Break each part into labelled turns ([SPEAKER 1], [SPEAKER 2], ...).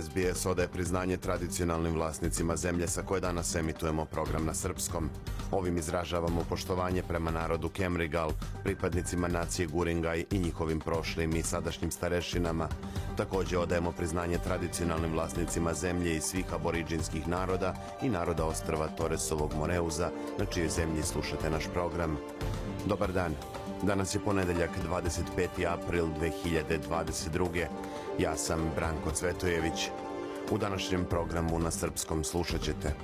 [SPEAKER 1] SBS odaje priznanje tradicionalnim vlasnicima zemlje sa koje danas emitujemo program na srpskom. Ovim izražavamo poštovanje prema narodu Kemrigal, pripadnicima nacije Guringaj i njihovim prošlim i sadašnjim starešinama. Takođe odajemo priznanje tradicionalnim vlasnicima zemlje i svih aboriđinskih naroda i naroda ostrava Toresovog Moreuza, na čijoj zemlji slušate naš program. Dobar dan. Danas je ponedeljak 25. april 2022. Ja sam Branko Cvetojević. U današnjem programu na srpskom slušat ćete.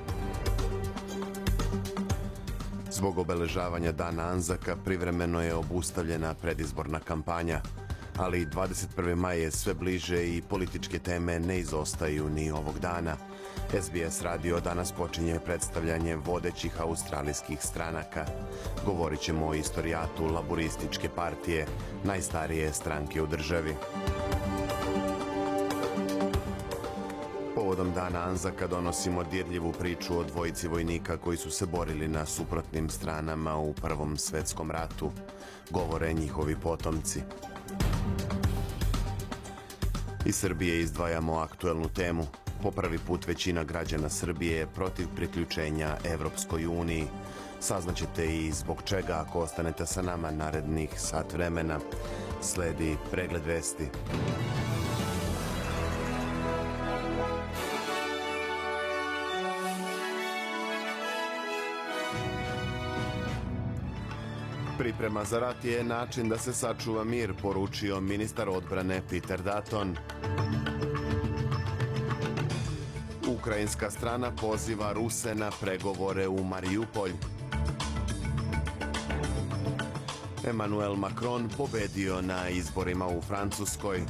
[SPEAKER 1] Zbog obeležavanja Dana Anzaka privremeno je obustavljena predizborna kampanja, ali 21. maj je sve bliže i političke teme ne izostaju ni ovog dana. SBS radio danas počinje predstavljanje vodećih australijskih stranaka. Govorit ćemo o istorijatu laborističke partije, najstarije stranke u državi. Povodom dana Anzaka donosimo dirljivu priču o dvojici vojnika koji su se borili na suprotnim stranama u Prvom svetskom ratu. Govore njihovi potomci. Iz Srbije izdvajamo aktuelnu temu. Po prvi put većina građana Srbije je protiv priključenja Evropskoj uniji. Saznaćete i zbog čega ako ostanete sa nama narednih sat vremena. Sledi pregled vesti. Priprema za rat je način da se sačuva mir, poručio ministar odbrane Peter Dutton. Ukrajinska strana poziva Ruse na pregovore u Mariupolj. Emmanuel Macron pobedio na izborima u Francuskoj.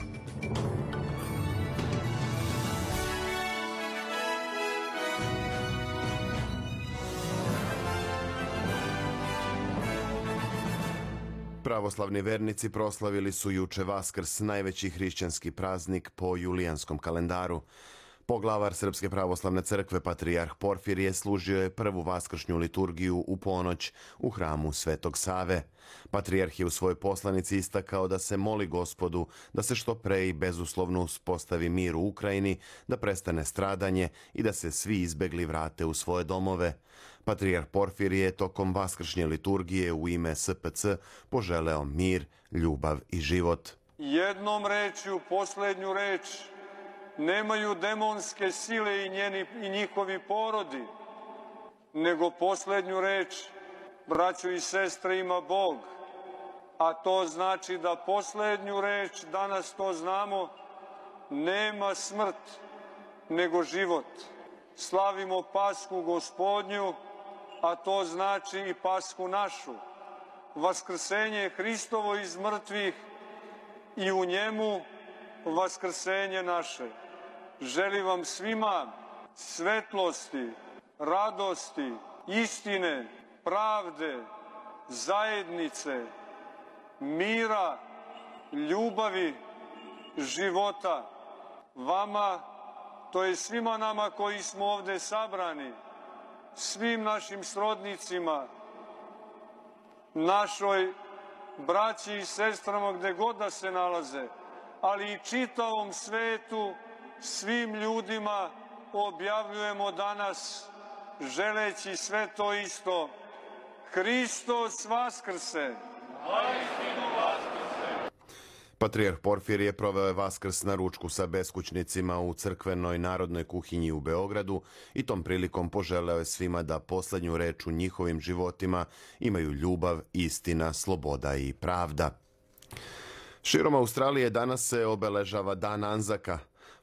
[SPEAKER 1] Pravoslavni vernici proslavili su juče Vaskrs, najveći hrišćanski praznik po julijanskom kalendaru. Poglavar Srpske pravoslavne crkve Patrijarh Porfirije služio je prvu vaskršnju liturgiju u ponoć u hramu Svetog Save. Patrijarh je u svojoj poslanici istakao da se moli gospodu da se što pre i bezuslovno uspostavi mir u Ukrajini, da prestane stradanje i da se svi izbegli vrate u svoje domove. Patrijarh Porfirije je tokom vaskršnje liturgije u ime SPC poželeo mir, ljubav i život.
[SPEAKER 2] Jednom rečju, poslednju reč, nemaju demonske sile i, njeni, i njihovi porodi, nego poslednju reč, braćo i sestre, ima Bog. A to znači da poslednju reč, danas to znamo, nema smrt, nego život. Slavimo Pasku gospodnju, a to znači i Pasku našu. Vaskrsenje Hristovo iz mrtvih i u njemu vaskrsenje naše. Želim vam svima svetlosti, radosti, istine, pravde, zajednice, mira, ljubavi, života. Vama, to je svima nama koji smo ovde sabrani, svim našim srodnicima, našoj braći i sestrama gde god da se nalaze, ali i čitavom svetu, svim ljudima objavljujemo danas, želeći sve to isto. Hristos Vaskrse!
[SPEAKER 1] Patrijarh Porfir je proveo Vaskrs na ručku sa beskućnicima u crkvenoj narodnoj kuhinji u Beogradu i tom prilikom poželeo je svima da poslednju reč u njihovim životima imaju ljubav, istina, sloboda i pravda. Širom Australije danas se obeležava Dan Anzaka.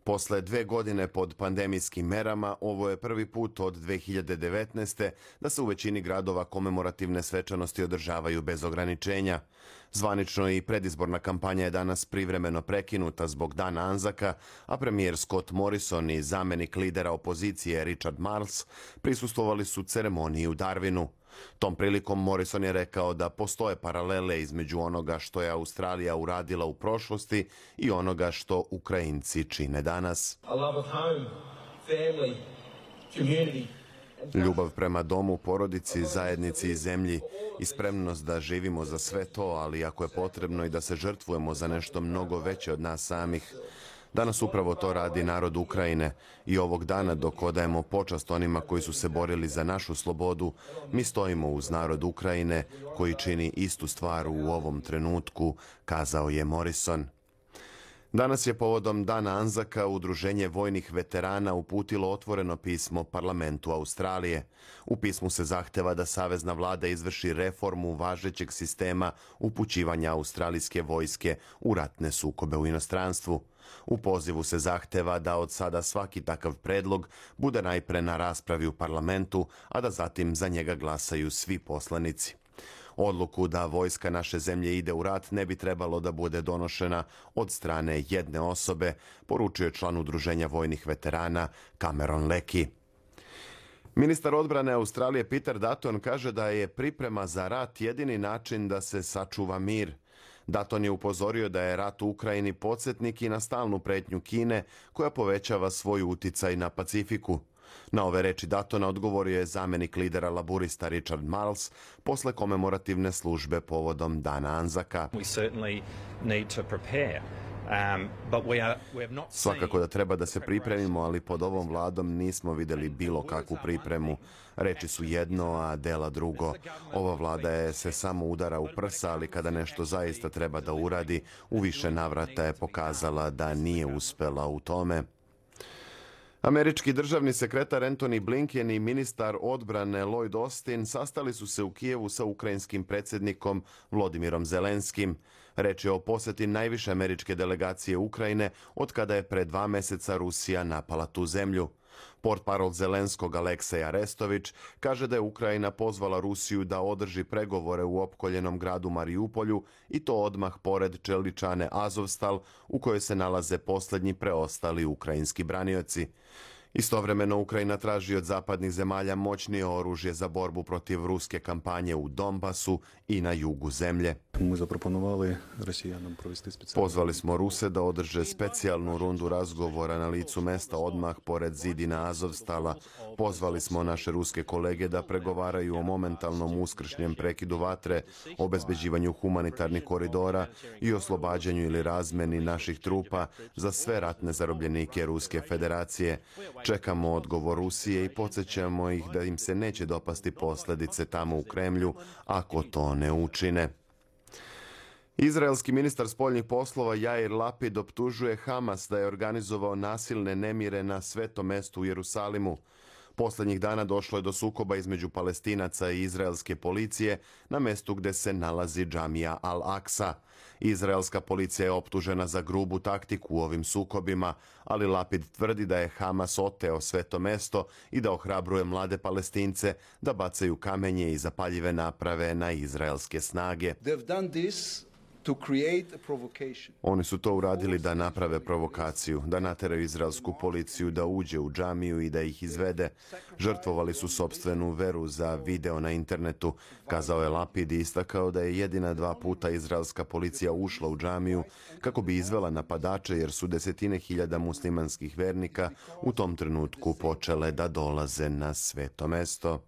[SPEAKER 1] Posle dve godine pod pandemijskim merama, ovo je prvi put od 2019. da se u većini gradova komemorativne svečanosti održavaju bez ograničenja. Zvanično i predizborna kampanja je danas privremeno prekinuta zbog dana Anzaka, a premijer Scott Morrison i zamenik lidera opozicije Richard Marles prisustovali su ceremoniji u Darwinu. Tom prilikom Morrison je rekao da postoje paralele između onoga što je Australija uradila u prošlosti i onoga što Ukrajinci čine danas. Ljubav prema domu, porodici, zajednici i zemlji i spremnost da živimo za sve to, ali ako je potrebno i da se žrtvujemo za nešto mnogo veće od nas samih, Danas upravo to radi narod Ukrajine i ovog dana dok odajemo počast onima koji su se borili za našu slobodu, mi stojimo uz narod Ukrajine koji čini istu stvar u ovom trenutku, kazao je Morrison. Danas je povodom Dana Anzaka Udruženje vojnih veterana uputilo otvoreno pismo parlamentu Australije. U pismu se zahteva da Savezna vlada izvrši reformu važećeg sistema upućivanja australijske vojske u ratne sukobe u inostranstvu. U pozivu se zahteva da od sada svaki takav predlog bude najpre na raspravi u parlamentu, a da zatim za njega glasaju svi poslanici. Odluku da vojska naše zemlje ide u rat ne bi trebalo da bude donošena od strane jedne osobe, poručuje član Udruženja vojnih veterana Cameron Leki. Ministar odbrane Australije Peter Dutton kaže da je priprema za rat jedini način da se sačuva mir. Daton je upozorio da je rat u Ukrajini podsjetnik i na stalnu pretnju Kine koja povećava svoj uticaj na Pacifiku. Na ove reči Datona odgovorio je zamenik lidera laburista Richard Marles posle komemorativne službe povodom Dana Anzaka. Um, Svakako da treba da se pripremimo, ali pod ovom vladom nismo videli bilo kakvu pripremu. Reči su jedno, a dela drugo. Ova vlada je se samo udara u prsa, ali kada nešto zaista treba da uradi, u više navrata je pokazala da nije uspela u tome. Američki državni sekretar Anthony Blinken i ministar odbrane Lloyd Austin sastali su se u Kijevu sa ukrajinskim predsjednikom Vladimirom Zelenskim. Reč je o posjeti najviše američke delegacije Ukrajine od kada je pre dva meseca Rusija napala tu zemlju. Port parol Zelenskog Aleksej Arestović kaže da je Ukrajina pozvala Rusiju da održi pregovore u opkoljenom gradu Mariupolju i to odmah pored čeličane Azovstal u kojoj se nalaze posljednji preostali ukrajinski branioci. Istovremeno Ukrajina traži od zapadnih zemalja moćnije oružje za borbu protiv ruske kampanje u Donbasu i na jugu zemlje. Pozvali smo Ruse da održe specijalnu rundu razgovora na licu mesta odmah pored zidina Azovstala. Pozvali smo naše ruske kolege da pregovaraju o momentalnom uskršnjem prekidu vatre, obezbeđivanju humanitarnih koridora i oslobađanju ili razmeni naših trupa za sve ratne zarobljenike Ruske federacije. Čekamo odgovor Rusije i podsjećamo ih da im se neće dopasti posljedice tamo u Kremlju ako to ne učine. Izraelski ministar spoljnih poslova Jair Lapid optužuje Hamas da je organizovao nasilne nemire na svetom mestu u Jerusalimu. Poslednjih dana došlo je do sukoba između palestinaca i izraelske policije na mestu gde se nalazi džamija Al-Aqsa. Izraelska policija je optužena za grubu taktiku u ovim sukobima, ali Lapid tvrdi da je Hamas oteo sveto mesto i da ohrabruje mlade palestince da bacaju kamenje i zapaljive naprave na izraelske snage. Oni su to uradili da naprave provokaciju, da nateraju izraelsku policiju da uđe u džamiju i da ih izvede. Žrtvovali su sobstvenu veru za video na internetu, kazao je Lapid i istakao da je jedina dva puta izraelska policija ušla u džamiju kako bi izvela napadače jer su desetine hiljada muslimanskih vernika u tom trenutku počele da dolaze na sveto mesto.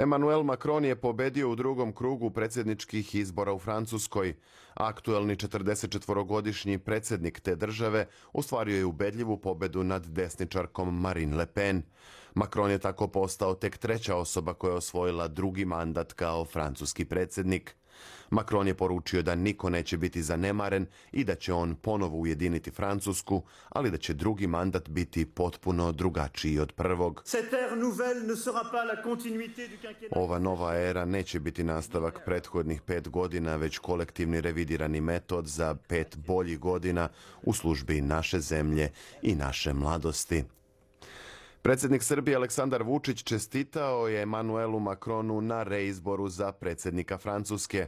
[SPEAKER 1] Emmanuel Macron je pobedio u drugom krugu predsjedničkih izbora u Francuskoj. Aktuelni 44-godišnji predsjednik te države ostvario je ubedljivu pobedu nad desničarkom Marine Le Pen. Macron je tako postao tek treća osoba koja je osvojila drugi mandat kao francuski predsjednik. Macron je poručio da niko neće biti zanemaren i da će on ponovo ujediniti Francusku, ali da će drugi mandat biti potpuno drugačiji od prvog. Ova nova era neće biti nastavak prethodnih pet godina, već kolektivni revidirani metod za pet boljih godina u službi naše zemlje i naše mladosti. Predsjednik Srbije Aleksandar Vučić čestitao je Emanuelu Makronu na reizboru za predsjednika Francuske.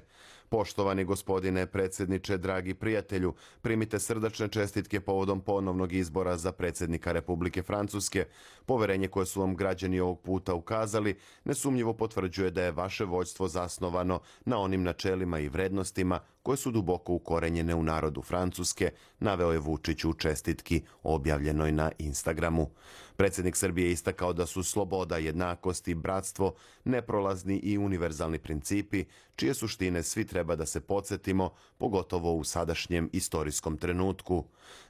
[SPEAKER 1] Poštovani gospodine predsjedniče, dragi prijatelju, primite srdačne čestitke povodom ponovnog izbora za predsjednika Republike Francuske. Poverenje koje su vam građani ovog puta ukazali nesumnjivo potvrđuje da je vaše vođstvo zasnovano na onim načelima i vrednostima koje su duboko ukorenjene u narodu Francuske, naveo je Vučić u čestitki objavljenoj na Instagramu. Predsjednik Srbije istakao da su sloboda, jednakost i bratstvo neprolazni i univerzalni principi, čije suštine svi treba da se podsjetimo, pogotovo u sadašnjem istorijskom trenutku.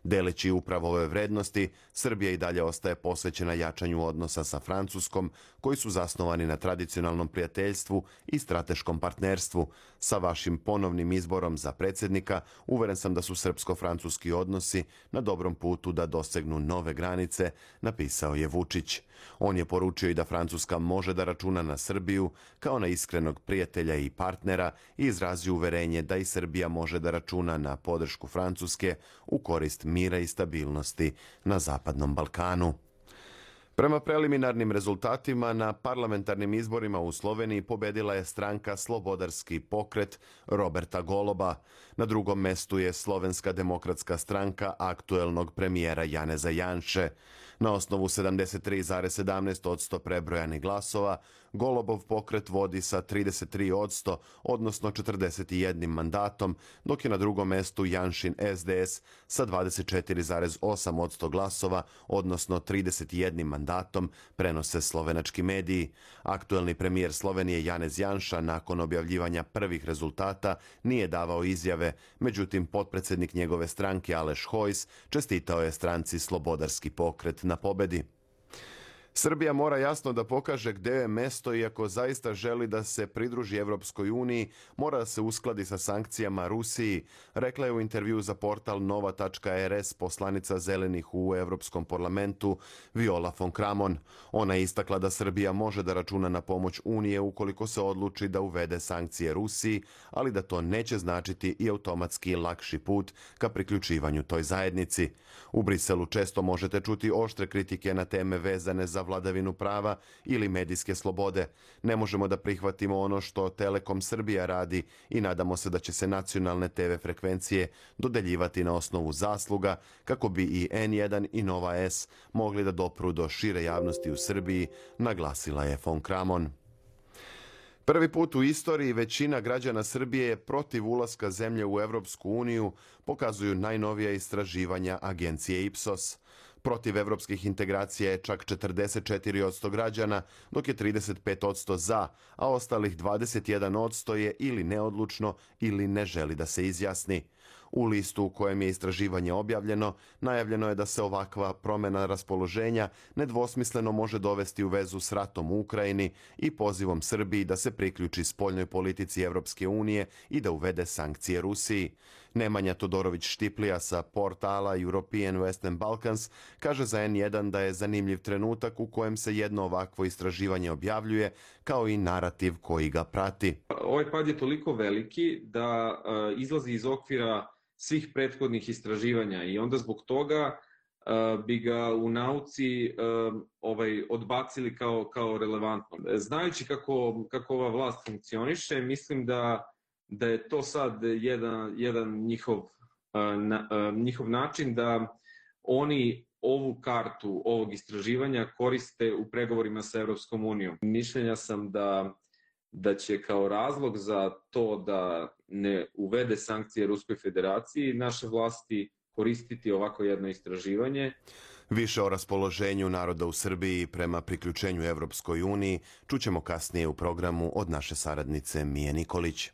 [SPEAKER 1] Deleći upravo ove vrednosti, Srbija i dalje ostaje posvećena jačanju odnosa sa Francuskom, koji su zasnovani na tradicionalnom prijateljstvu i strateškom partnerstvu. Sa vašim ponovnim izborom za predsjednika, uveren sam da su srpsko-francuski odnosi na dobrom putu da dosegnu nove granice, napisao je Vučić. On je poručio i da Francuska može da računa na Srbiju kao na iskrenog prijatelja i partnera i izrazio uverenje da i Srbija može da računa na podršku Francuske u korist mira i stabilnosti na Zapadnom Balkanu. Prema preliminarnim rezultatima na parlamentarnim izborima u Sloveniji pobedila je stranka Slobodarski pokret Roberta Goloba. Na drugom mestu je Slovenska demokratska stranka aktuelnog premijera Janeza Janše. Na osnovu 73,17 odsto prebrojanih glasova, Golobov pokret vodi sa 33 odsto, odnosno 41 mandatom, dok je na drugom mestu Janšin SDS sa 24,8 odsto glasova, odnosno 31 mandatom, prenose slovenački mediji. Aktuelni premijer Slovenije Janez Janša nakon objavljivanja prvih rezultata nije davao izjave, međutim potpredsednik njegove stranke Aleš Hojs čestitao je stranci Slobodarski pokret na pobedi. Srbija mora jasno da pokaže gde je mesto i ako zaista želi da se pridruži Evropskoj uniji, mora da se uskladi sa sankcijama Rusiji, rekla je u intervju za portal nova.rs poslanica zelenih u Evropskom parlamentu Viola von Kramon. Ona je istakla da Srbija može da računa na pomoć Unije ukoliko se odluči da uvede sankcije Rusiji, ali da to neće značiti i automatski lakši put ka priključivanju toj zajednici. U Briselu često možete čuti oštre kritike na teme vezane za vladavinu prava ili medijske slobode. Ne možemo da prihvatimo ono što Telekom Srbija radi i nadamo se da će se nacionalne TV frekvencije dodeljivati na osnovu zasluga kako bi i N1 i Nova S mogli da dopru do šire javnosti u Srbiji, naglasila je von Kramon. Prvi put u istoriji većina građana Srbije je protiv ulaska zemlje u Evropsku uniju, pokazuju najnovija istraživanja agencije Ipsos. Protiv evropskih integracija je čak 44% građana, dok je 35% za, a ostalih 21% je ili neodlučno ili ne želi da se izjasni. U listu u kojem je istraživanje objavljeno, najavljeno je da se ovakva promena raspoloženja nedvosmisleno može dovesti u vezu s ratom u Ukrajini i pozivom Srbiji da se priključi spoljnoj politici Evropske unije i da uvede sankcije Rusiji. Nemanja Todorović Štiplija sa portala European Western Balkans kaže za N1 da je zanimljiv trenutak u kojem se jedno ovakvo istraživanje objavljuje, kao i narativ koji ga prati.
[SPEAKER 3] Ovaj pad je toliko veliki da uh, izlazi iz okvira svih prethodnih istraživanja i onda zbog toga uh, bi ga u nauci uh, ovaj odbacili kao kao relevantno. Znajući kako kako ova vlast funkcioniše, mislim da da je to sad jedan jedan njihov uh, na, njihov način da oni ovu kartu ovog istraživanja koriste u pregovorima sa Evropskom unijom. Mišljenja sam da da će kao razlog za to da ne uvede sankcije Ruskoj federaciji naše vlasti koristiti ovako jedno istraživanje.
[SPEAKER 1] Više o raspoloženju naroda u Srbiji prema priključenju Evropskoj uniji čućemo kasnije u programu od naše saradnice Mije Nikolić.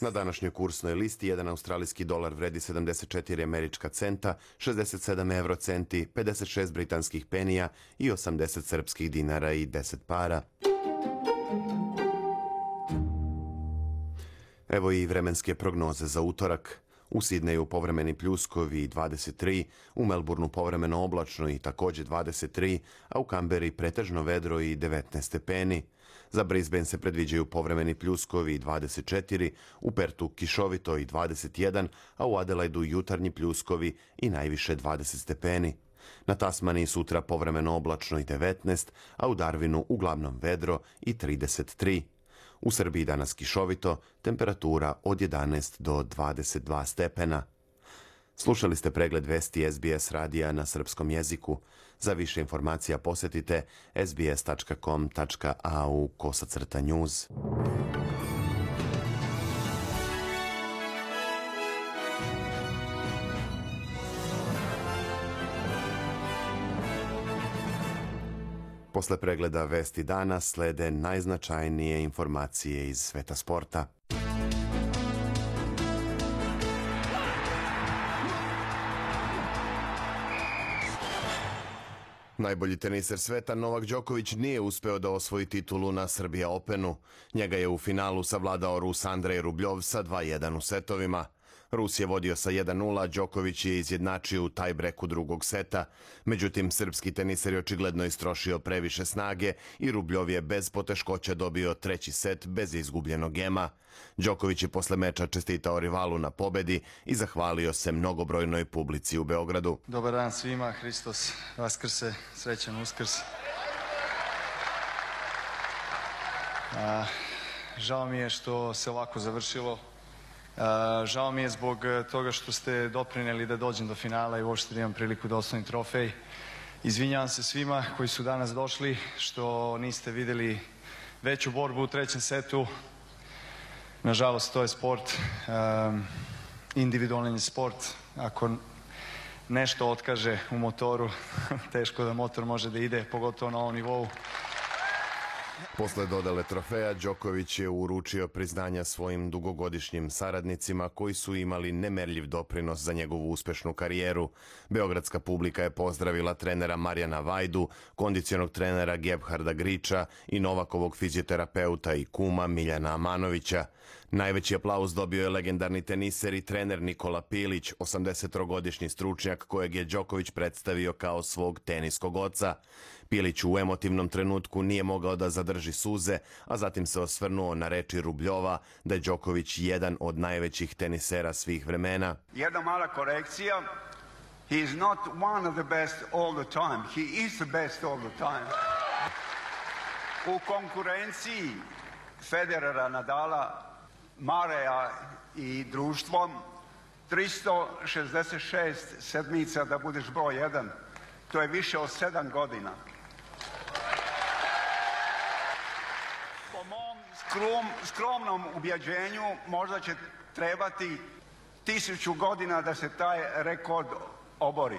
[SPEAKER 1] Na današnjoj kursnoj listi jedan australijski dolar vredi 74 američka centa, 67 euro centi, 56 britanskih penija i 80 srpskih dinara i 10 para. Evo i vremenske prognoze za utorak. U Sidneju povremeni pljuskovi 23, u Melbourneu povremeno oblačno i takođe 23, a u Kamberi pretežno vedro i 19 stepeni. Za Brisbane se predviđaju povremeni pljuskovi 24, u Pertu kišovito i 21, a u Adelaidu jutarnji pljuskovi i najviše 20 stepeni. Na Tasmaniji sutra povremeno oblačno i 19, a u Darwinu uglavnom vedro i 33. U Srbiji danas kišovito, temperatura od 11 do 22 stepena. Slušali ste pregled vesti SBS radija na srpskom jeziku. Za više informacija posetite sbs.com.au kosacrta news. Posle pregleda vesti dana slede najznačajnije informacije iz sveta sporta. Najbolji teniser sveta Novak Đoković nije uspeo da osvoji titulu na Srbija Openu. Njega je u finalu savladao Rus Andrej Rubljov sa 2-1 u setovima. Rus je vodio sa 1-0, Đoković je izjednačio u tajbreku drugog seta. Međutim, srpski teniser je očigledno istrošio previše snage i Rubljov je bez poteškoća dobio treći set bez izgubljenog gema. Đoković je posle meča čestitao rivalu na pobedi i zahvalio se mnogobrojnoj publici u Beogradu.
[SPEAKER 4] Dobar dan svima, Hristos Vaskrse, srećan Uskrs. A, žao mi je što se ovako završilo. Žao mi je zbog toga što ste doprineli da dođem do finala i uopšte da imam priliku da osnovim trofej. Izvinjavam se svima koji su danas došli što niste videli veću borbu u trećem setu. Nažalost, to je sport, um, individualni sport. Ako nešto otkaže u motoru, teško da motor može da ide, pogotovo na ovom nivou.
[SPEAKER 1] Posle dodale trofeja, Đoković je uručio priznanja svojim dugogodišnjim saradnicima koji su imali nemerljiv doprinos za njegovu uspešnu karijeru. Beogradska publika je pozdravila trenera Marjana Vajdu, kondicionog trenera Gebharda Griča i Novakovog fizioterapeuta i kuma Miljana Amanovića. Najveći aplauz dobio je legendarni teniser i trener Nikola Pilić, 83-godišnji stručnjak kojeg je Đoković predstavio kao svog teniskog oca. Pilić u emotivnom trenutku nije mogao da zadrži suze, a zatim se osvrnuo na reči Rubljova da je Đoković jedan od najvećih tenisera svih vremena.
[SPEAKER 5] Jedna mala korekcija. He is not one of the best all the time. He is the best all the time. U konkurenciji Federera, Nadala, Mareja i društvom 366 sedmica da budeš broj jedan. To je više od sedam godina. Po mom skrom, skromnom ubjeđenju možda će trebati tisuću godina da se taj rekord obori.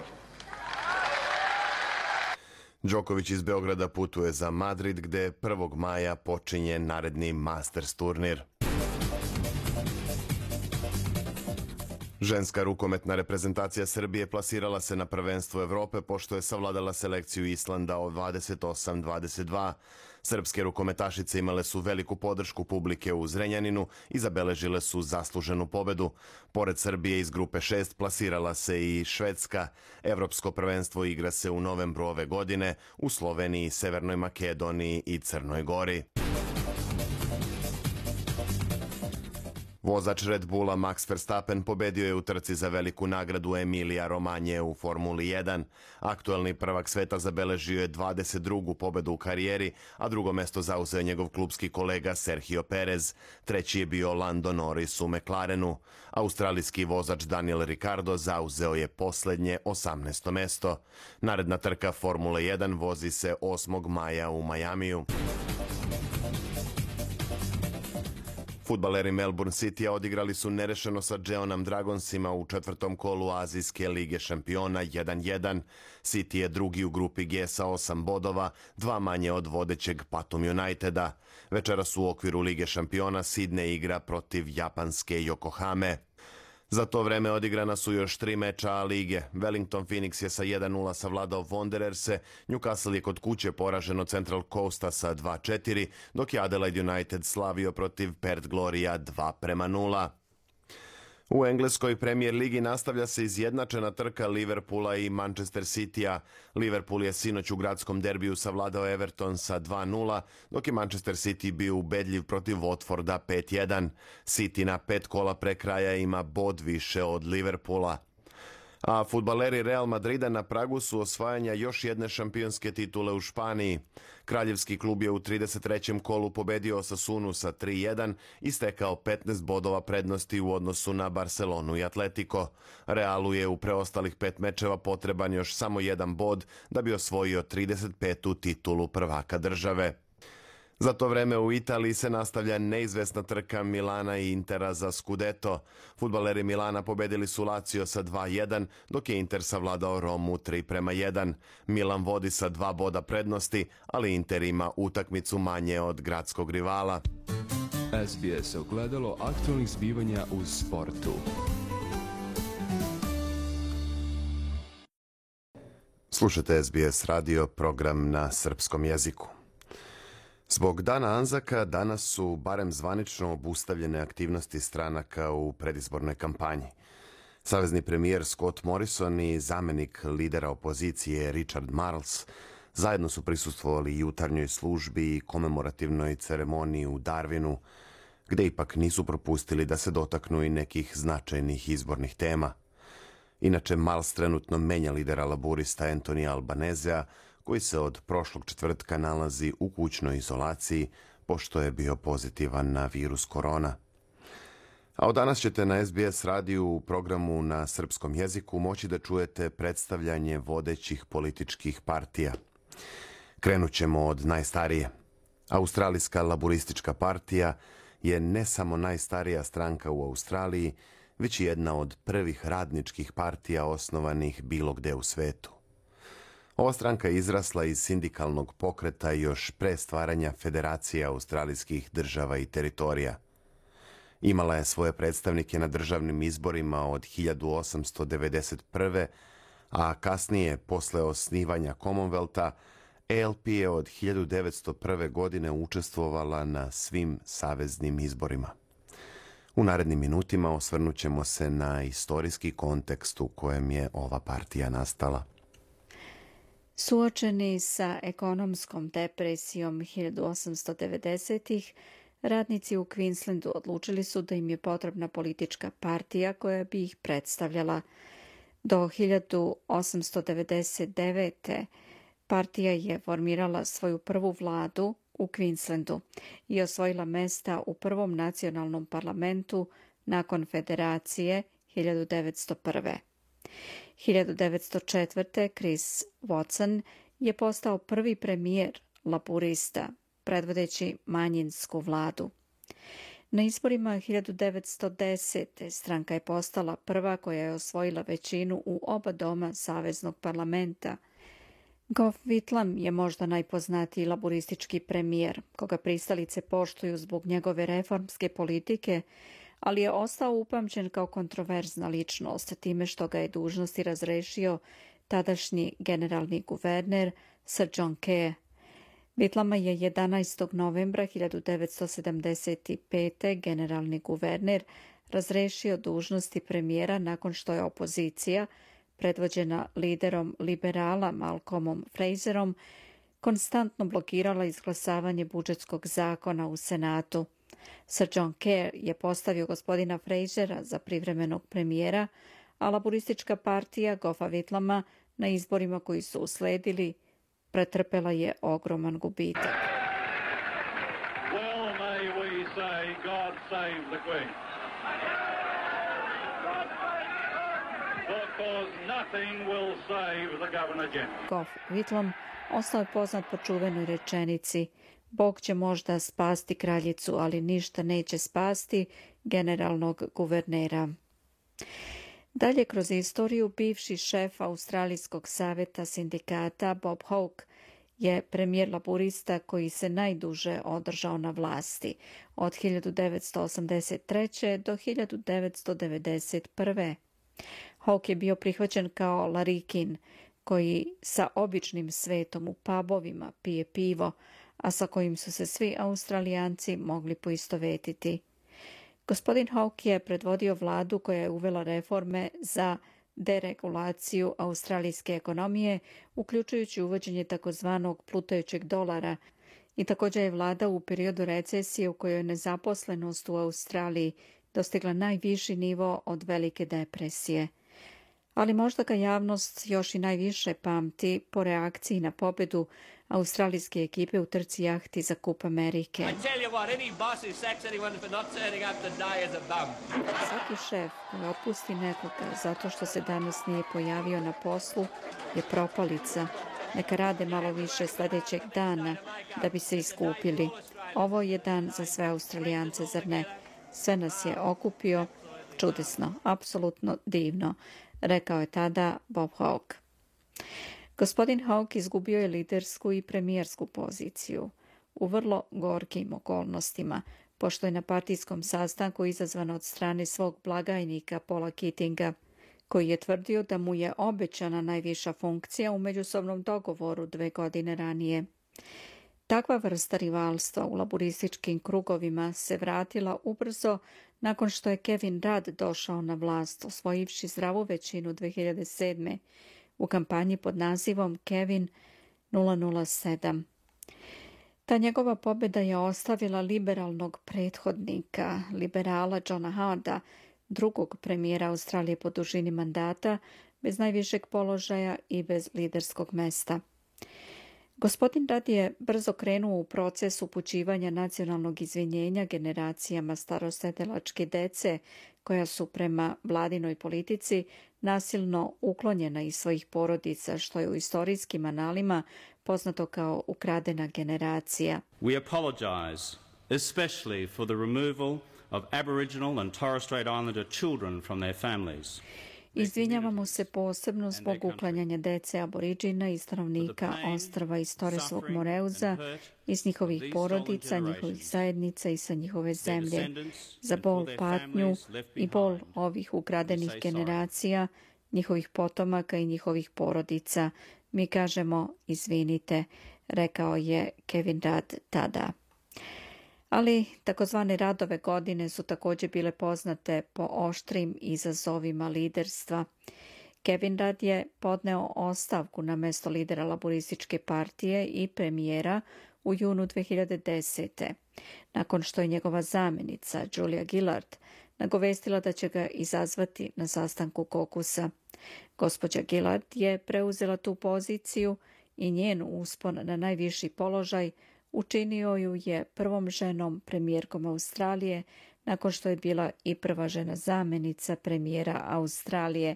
[SPEAKER 1] Đoković iz Beograda putuje za Madrid gde 1. maja počinje naredni Masters turnir. Ženska rukometna reprezentacija Srbije plasirala se na prvenstvo Evrope pošto je savladala selekciju Islanda od 28-22. Srpske rukometašice imale su veliku podršku publike u Zrenjaninu i zabeležile su zasluženu pobedu. Pored Srbije iz grupe 6 plasirala se i Švedska. Evropsko prvenstvo igra se u novembru ove godine u Sloveniji, Severnoj Makedoniji i Crnoj Gori. Vozač Red Bulla Max Verstappen pobedio je u trci za veliku nagradu Emilija Romanje u Formuli 1. Aktuelni prvak sveta zabeležio je 22. pobedu u karijeri, a drugo mesto zauzeo njegov klubski kolega Sergio Perez. Treći je bio Lando Norris u McLarenu. Australijski vozač Daniel Ricardo zauzeo je poslednje 18. mesto. Naredna trka Formule 1 vozi se 8. maja u Majamiju. Futbaleri Melbourne City odigrali su nerešeno sa Jeonam Dragonsima u četvrtom kolu Azijske lige šampiona 1-1. City je drugi u grupi G sa 8 bodova, dva manje od vodećeg Patum Uniteda. Večeras u okviru Lige šampiona Sidne igra protiv japanske Yokohame. Za to vreme odigrana su još tri meča A lige. Wellington Phoenix je sa 1-0 savladao Wandererse, Newcastle je kod kuće poraženo Central Coasta sa 2-4, dok je Adelaide United slavio protiv Perth Gloria 2 prema 0. U engleskoj premijer ligi nastavlja se izjednačena trka Liverpoola i Manchester Citya. Liverpool je sinoć u gradskom derbiju savladao Everton sa 2-0, dok je Manchester City bio ubedljiv protiv Watforda 5-1. City na pet kola pre kraja ima bod više od Liverpoola a futbaleri Real Madrida na pragu su osvajanja još jedne šampionske titule u Španiji. Kraljevski klub je u 33. kolu pobedio Osasunu sa 3-1 i stekao 15 bodova prednosti u odnosu na Barcelonu i Atletico. Realu je u preostalih pet mečeva potreban još samo jedan bod da bi osvojio 35. titulu prvaka države. Za to vreme u Italiji se nastavlja neizvesna trka Milana i Intera za Scudetto. Futbaleri Milana pobedili su Lazio sa 2-1, dok je Inter savladao Romu 3 prema 1. Milan vodi sa dva boda prednosti, ali Inter ima utakmicu manje od gradskog rivala.
[SPEAKER 6] SBS ogledalo aktualnih zbivanja u sportu.
[SPEAKER 1] Slušate SBS radio program na srpskom jeziku. Zbog dana Anzaka danas su barem zvanično obustavljene aktivnosti stranaka u predizbornoj kampanji. Savezni premijer Scott Morrison i zamenik lidera opozicije Richard Marles zajedno su prisustvovali jutarnjoj službi i komemorativnoj ceremoniji u Darwinu, gde ipak nisu propustili da se dotaknu i nekih značajnih izbornih tema. Inače, Marles trenutno menja lidera laburista Antonija Albanezea, koji se od prošlog četvrtka nalazi u kućnoj izolaciji pošto je bio pozitivan na virus korona. A od danas ćete na SBS radiju u programu na srpskom jeziku moći da čujete predstavljanje vodećih političkih partija. Krenut ćemo od najstarije. Australijska laboristička partija je ne samo najstarija stranka u Australiji, već i jedna od prvih radničkih partija osnovanih bilo gde u svetu. Ova stranka je izrasla iz sindikalnog pokreta još pre stvaranja Federacije australijskih država i teritorija. Imala je svoje predstavnike na državnim izborima od 1891. a kasnije, posle osnivanja Commonwealtha, ALP je od 1901. godine učestvovala na svim saveznim izborima. U narednim minutima osvrnut ćemo se na istorijski kontekst u kojem je ova partija nastala.
[SPEAKER 7] Suočeni sa ekonomskom depresijom 1890-ih, radnici u Queenslandu odlučili su da im je potrebna politička partija koja bi ih predstavljala. Do 1899. partija je formirala svoju prvu vladu u Queenslandu i osvojila mesta u prvom nacionalnom parlamentu nakon federacije 1901. 1904. Chris Watson je postao prvi premijer laburista, predvodeći manjinsku vladu. Na izborima 1910. stranka je postala prva koja je osvojila većinu u oba doma Saveznog parlamenta. Gough Whitlam je možda najpoznatiji laboristički premijer, koga pristalice poštuju zbog njegove reformske politike ali je ostao upamćen kao kontroverzna ličnost time što ga je dužnosti razrešio tadašnji generalni guverner Sir John Key. Bitlama je 11. novembra 1975. generalni guverner razrešio dužnosti premijera nakon što je opozicija, predvođena liderom liberala Malcolmom Fraserom, konstantno blokirala izglasavanje budžetskog zakona u Senatu – Sir John Kerr je postavio gospodina Frasera za privremenog premijera, a laboristička partija Goffa Whitlama na izborima koji su usledili pretrpela je ogroman gubitak.
[SPEAKER 8] Well may we say God save the Queen. Because nothing will save the Governor General.
[SPEAKER 7] Goff Whitlam ostao je poznat po čuvenoj rečenici Bog će možda spasti kraljicu, ali ništa neće spasti generalnog guvernera. Dalje kroz istoriju bivši šef Australijskog saveta sindikata Bob Hawke je premijer laburista koji se najduže održao na vlasti od 1983. do 1991. Hawke je bio prihvaćen kao Larikin, koji sa običnim svetom u pubovima pije pivo, a sa kojim su se svi Australijanci mogli poistovetiti. Gospodin Hawke je predvodio vladu koja je uvela reforme za deregulaciju australijske ekonomije, uključujući uvođenje takozvanog plutajućeg dolara i također je vlada u periodu recesije u kojoj je nezaposlenost u Australiji dostigla najviši nivo od velike depresije. Ali možda ga javnost još i najviše pamti po reakciji na pobedu australijske ekipe u trci jahti za Kup Amerike. Svaki šef koji otpusti nekoga zato što se danas nije pojavio na poslu je propalica. Neka rade malo više sljedećeg dana da bi se iskupili. Ovo je dan za sve Australijance, zar ne? Sve nas je okupio. Čudesno, apsolutno divno, rekao je tada Bob Hawke. Gospodin Hawke izgubio je lidersku i premijersku poziciju u vrlo gorkim okolnostima, pošto je na partijskom sastanku izazvan od strane svog blagajnika Paula Kittinga, koji je tvrdio da mu je obećana najviša funkcija u međusobnom dogovoru dve godine ranije. Takva vrsta rivalstva u laborističkim krugovima se vratila ubrzo nakon što je Kevin Rudd došao na vlast, osvojivši zdravu većinu 2007 u kampanji pod nazivom Kevin 007. Ta njegova pobjeda je ostavila liberalnog prethodnika, liberala Johna Harda, drugog premijera Australije po dužini mandata, bez najvišeg položaja i bez liderskog mesta. Gospodin Rad je brzo krenuo u proces upućivanja nacionalnog izvinjenja generacijama starosedelačke dece koja su prema vladinoj politici nasilno uklonjena iz svojih porodica, što je u istorijskim analima poznato kao ukradena generacija.
[SPEAKER 9] We apologize, especially for the removal of Aboriginal and Torres Strait Islander children from their families.
[SPEAKER 7] Izvinjavamo se posebno zbog uklanjanja dece aboriđina i stanovnika ostrava iz Toresovog Moreuza, iz njihovih porodica, njihovih zajednica i sa njihove zemlje, za bol patnju i bol ovih ukradenih generacija, njihovih potomaka i njihovih porodica. Mi kažemo izvinite, rekao je Kevin Rudd tada ali takozvane radove godine su također bile poznate po oštrim izazovima liderstva. Kevin Rudd je podneo ostavku na mesto lidera laborističke partije i premijera u junu 2010. nakon što je njegova zamjenica Julia Gillard nagovestila da će ga izazvati na sastanku kokusa. Gospođa Gillard je preuzela tu poziciju i njen uspon na najviši položaj Učinio ju je prvom ženom premijerkom Australije nakon što je bila i prva žena zamjenica premijera Australije.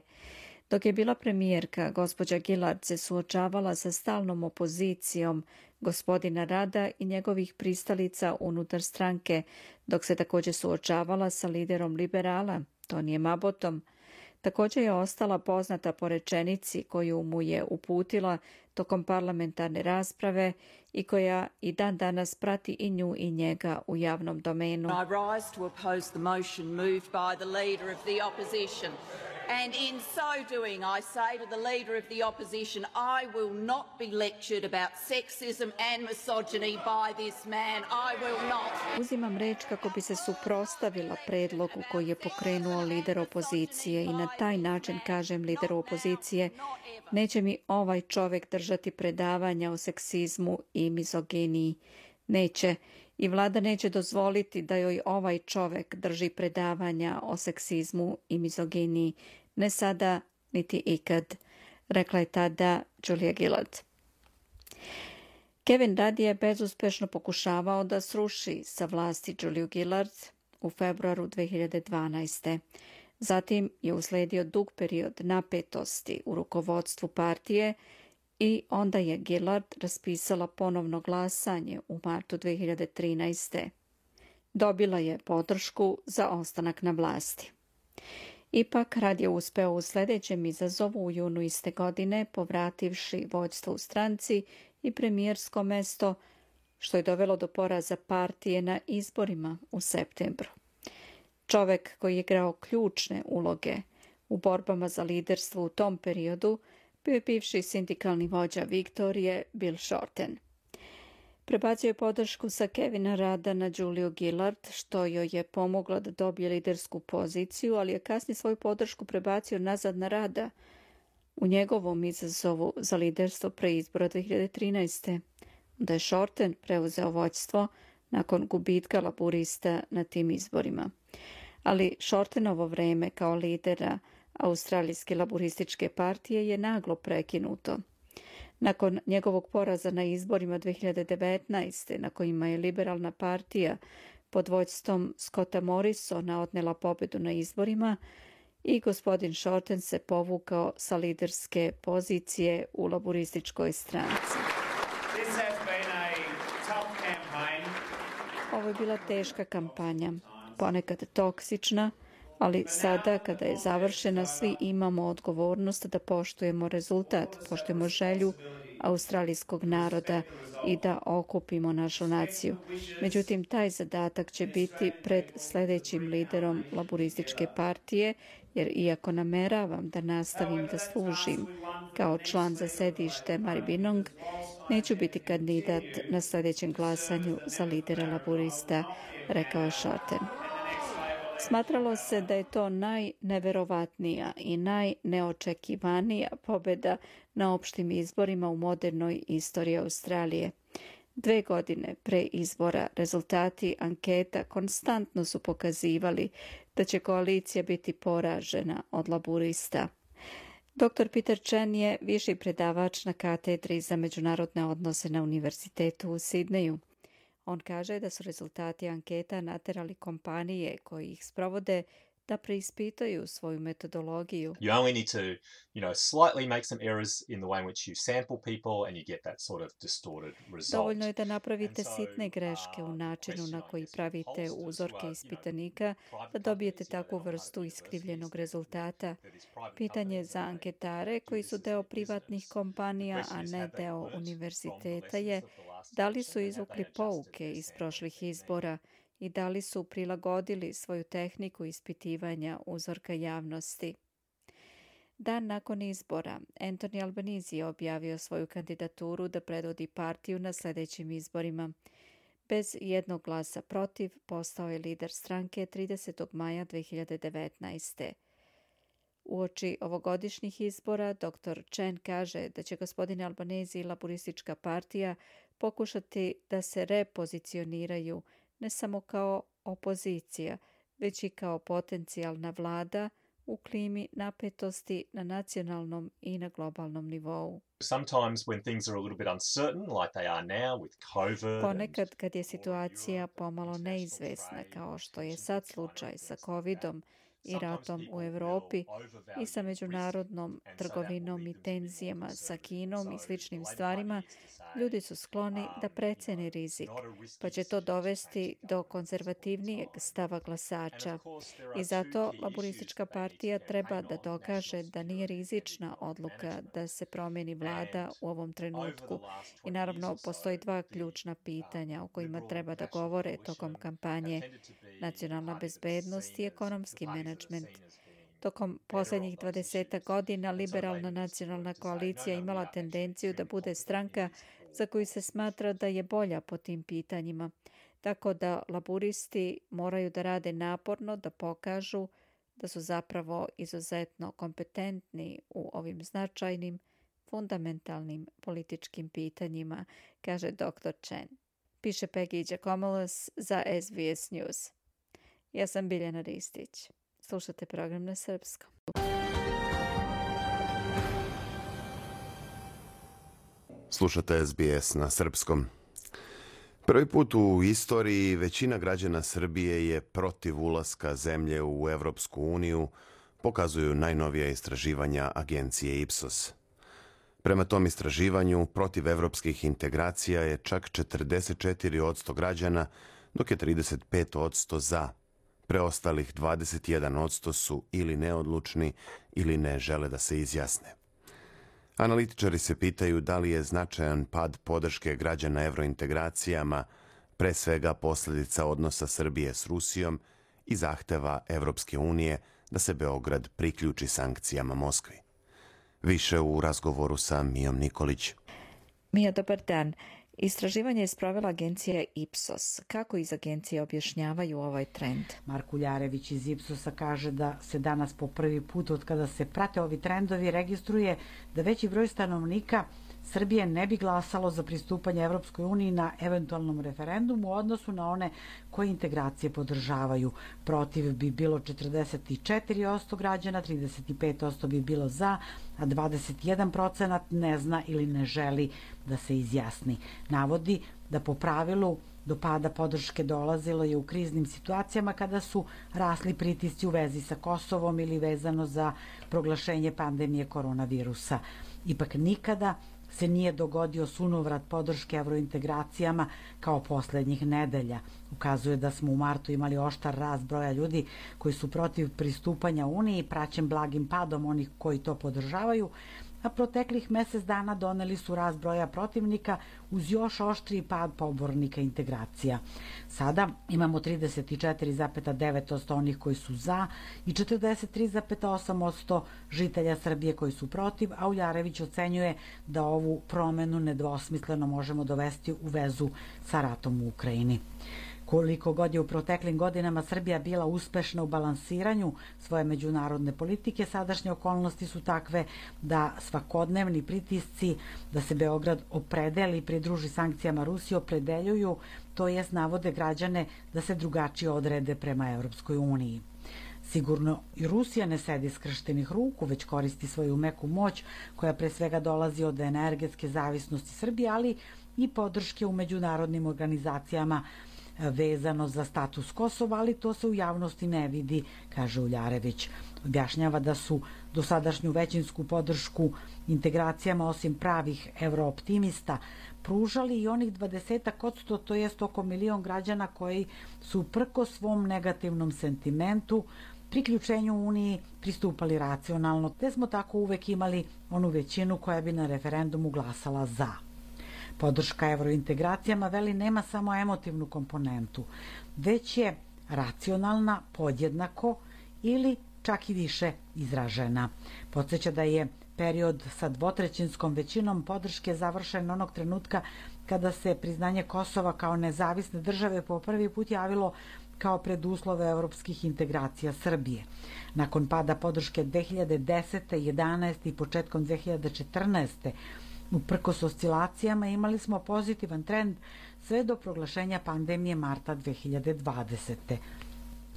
[SPEAKER 7] Dok je bila premijerka, gospođa Gillard se suočavala sa stalnom opozicijom gospodina Rada i njegovih pristalica unutar stranke, dok se također suočavala sa liderom liberala, Tonijem Abotom. Također je ostala poznata po rečenici koju mu je uputila tokom parlamentarne rasprave i koja i dan danas prati i nju i njega u javnom domenu. I rise to oppose the motion moved by the leader of the opposition And in so doing, I say to the Leader of the Opposition, I will not be lectured about sexism and misogyny by this man. I will not. Uzimam reč kako bi se suprostavila predlogu koji je pokrenuo lider opozicije i na taj način kažem lideru opozicije neće mi ovaj čovjek držati predavanja o seksizmu i mizoginiji. Neće i vlada neće dozvoliti da joj ovaj čovek drži predavanja o seksizmu i mizoginiji, ne sada niti ikad, rekla je tada Julia Gillard. Kevin Rudd je bezuspešno pokušavao da sruši sa vlasti Julia Gillard u februaru 2012. Zatim je usledio dug period napetosti u rukovodstvu partije i onda je Gillard raspisala ponovno glasanje u martu 2013. Dobila je podršku za ostanak na vlasti. Ipak rad je uspeo u sljedećem izazovu u junu iste godine, povrativši vođstvo u stranci i premijersko mesto, što je dovelo do poraza partije na izborima u septembru. Čovek koji je igrao ključne uloge u borbama za liderstvo u tom periodu bivši sindikalni vođa Viktorije Bill Shorten. Prebacio je podršku sa Kevina Rada na Juliju Gillard, što joj je pomoglo da dobije lidersku poziciju, ali je kasnije svoju podršku prebacio nazad na Rada u njegovom izazovu za liderstvo pre izbora 2013. Da je Shorten preuzeo vođstvo nakon gubitka laburista na tim izborima. Ali Shortenovo vreme kao lidera Australijske laburističke partije je naglo prekinuto – nakon njegovog poraza na izborima 2019. na kojima je liberalna partija pod vođstvom Scotta Morrisona odnela pobedu na izborima i gospodin Shorten se povukao sa liderske pozicije u laborističkoj stranci. Ovo je bila teška kampanja, ponekad toksična, ali sada kada je završena svi imamo odgovornost da poštujemo rezultat, poštujemo želju australijskog naroda i da okupimo našu naciju. Međutim, taj zadatak će biti pred sledećim liderom laborističke partije, jer iako nameravam da nastavim da služim kao član za sedište Maribinong, neću biti kandidat na sledećem glasanju za lidera laborista, rekao je Shorten. Smatralo se da je to najneverovatnija i najneočekivanija pobeda na opštim izborima u modernoj istoriji Australije. Dve godine pre izbora rezultati anketa konstantno su pokazivali da će koalicija biti poražena od laburista. Dr. Peter Chen je viši predavač na katedri za međunarodne odnose na Univerzitetu u Sidneju. On kaže da su rezultati anketa naterali kompanije koji ih sprovode da preispitaju svoju metodologiju.
[SPEAKER 10] You only need to, you know, slightly make some errors in the way in which you sample people and you get that sort of distorted result.
[SPEAKER 7] Dovoljno je da napravite sitne greške u načinu na koji pravite uzorke ispitanika da dobijete takvu vrstu iskrivljenog rezultata. Pitanje za anketare koji su deo privatnih kompanija, a ne deo univerziteta je da li su izvukli pouke iz prošlih izbora i da li su prilagodili svoju tehniku ispitivanja uzorka javnosti. Dan nakon izbora, Anthony Albanese je objavio svoju kandidaturu da predvodi partiju na sledećim izborima. Bez jednog glasa protiv postao je lider stranke 30. maja 2019. Uoči ovogodišnjih izbora, dr. Chen kaže da će gospodin Albanese i laboristička partija pokušati da se repozicioniraju ne samo kao opozicija, već i kao potencijalna vlada u klimi napetosti na nacionalnom i na globalnom nivou. Ponekad kad je situacija pomalo neizvesna, kao što je sad slučaj sa covidom i ratom u Evropi i sa međunarodnom trgovinom i tenzijama sa Kinom i sličnim stvarima, ljudi su skloni da precene rizik, pa će to dovesti do konzervativnijeg stava glasača. I zato Laboristička partija treba da dokaže da nije rizična odluka da se promeni vlada u ovom trenutku. I naravno, postoji dva ključna pitanja o kojima treba da govore tokom kampanje. Nacionalna bezbednost i ekonomski menadžment. Tokom poslednjih 20 godina liberalna nacionalna koalicija imala tendenciju da bude stranka za koju se smatra da je bolja po tim pitanjima, tako da laburisti moraju da rade naporno da pokažu da su zapravo izuzetno kompetentni u ovim značajnim, fundamentalnim političkim pitanjima, kaže dr. Chen. Piše Peggy Giacomolos za SBS News. Ja sam Biljana Ristić. Slušate program na srpskom.
[SPEAKER 1] Slušate SBS na srpskom. Prvi put u istoriji većina građana Srbije je protiv ulaska zemlje u Evropsku uniju, pokazuju najnovija istraživanja agencije Ipsos. Prema tom istraživanju, protiv evropskih integracija je čak 44% građana, dok je 35% za. Preostalih 21% su ili neodlučni ili ne žele da se izjasne. Analitičari se pitaju da li je značajan pad podrške građana evrointegracijama pre svega posledica odnosa Srbije s Rusijom i zahteva Evropske unije da se Beograd priključi sankcijama Moskvi. Više u razgovoru sa Mijom Nikolić.
[SPEAKER 7] Mija, dobar dan. Istraživanje je sprovela agencija Ipsos. Kako iz agencije objašnjavaju ovaj trend?
[SPEAKER 11] Marko Ljarević iz Ipsosa kaže da se danas po prvi put od kada se prate ovi trendovi registruje da veći broj stanovnika Srbije ne bi glasalo za pristupanje Evropskoj uniji na eventualnom referendumu u odnosu na one koje integracije podržavaju. Protiv bi bilo 44% građana, 35% bi bilo za, a 21% ne zna ili ne želi da se izjasni. Navodi da po pravilu do pada podrške dolazilo je u kriznim situacijama kada su rasli pritisci u vezi sa Kosovom ili vezano za proglašenje pandemije koronavirusa. Ipak nikada se nije dogodio sunovrat podrške evrointegracijama kao poslednjih nedelja. Ukazuje da smo u martu imali oštar rast broja ljudi koji su protiv pristupanja Uniji, praćen blagim padom onih koji to podržavaju, a proteklih mesec dana doneli su rast broja protivnika uz još oštriji pad pobornika integracija. Sada imamo 34,9% onih koji su za i 43,8% žitelja Srbije koji su protiv, a Uljarević ocenjuje da ovu promenu nedvosmisleno možemo dovesti u vezu sa ratom u Ukrajini. Koliko god je u proteklim godinama Srbija bila uspešna u balansiranju svoje međunarodne politike, sadašnje okolnosti su takve da svakodnevni pritisci da se Beograd opredeli i pridruži sankcijama Rusije opredeljuju, to jest navode građane da se drugačije odrede prema Evropskoj uniji. Sigurno i Rusija ne sedi skrštenih ruku, već koristi svoju meku moć koja pre svega dolazi od energetske zavisnosti Srbije, ali i podrške u međunarodnim organizacijama vezano za status Kosova, ali to se u javnosti ne vidi, kaže Uljarević. Objašnjava da su dosadašnju većinsku podršku integracijama osim pravih eurooptimista pružali i onih 20 odsto, to jest oko milion građana koji su prko svom negativnom sentimentu priključenju Uniji pristupali racionalno, te smo tako uvek imali onu većinu koja bi na referendumu glasala za. Podrška evrointegracijama veli nema samo emotivnu komponentu, već je racionalna podjednako ili čak i više izražena. Podseća da je period sa dvotrećinskom većinom podrške završen onog trenutka kada se priznanje Kosova kao nezavisne države po prvi put javilo kao preduslove evropskih integracija Srbije. Nakon pada podrške 2010. 11. i početkom 2014 Uprkos oscilacijama imali smo pozitivan trend sve do proglašenja pandemije marta 2020.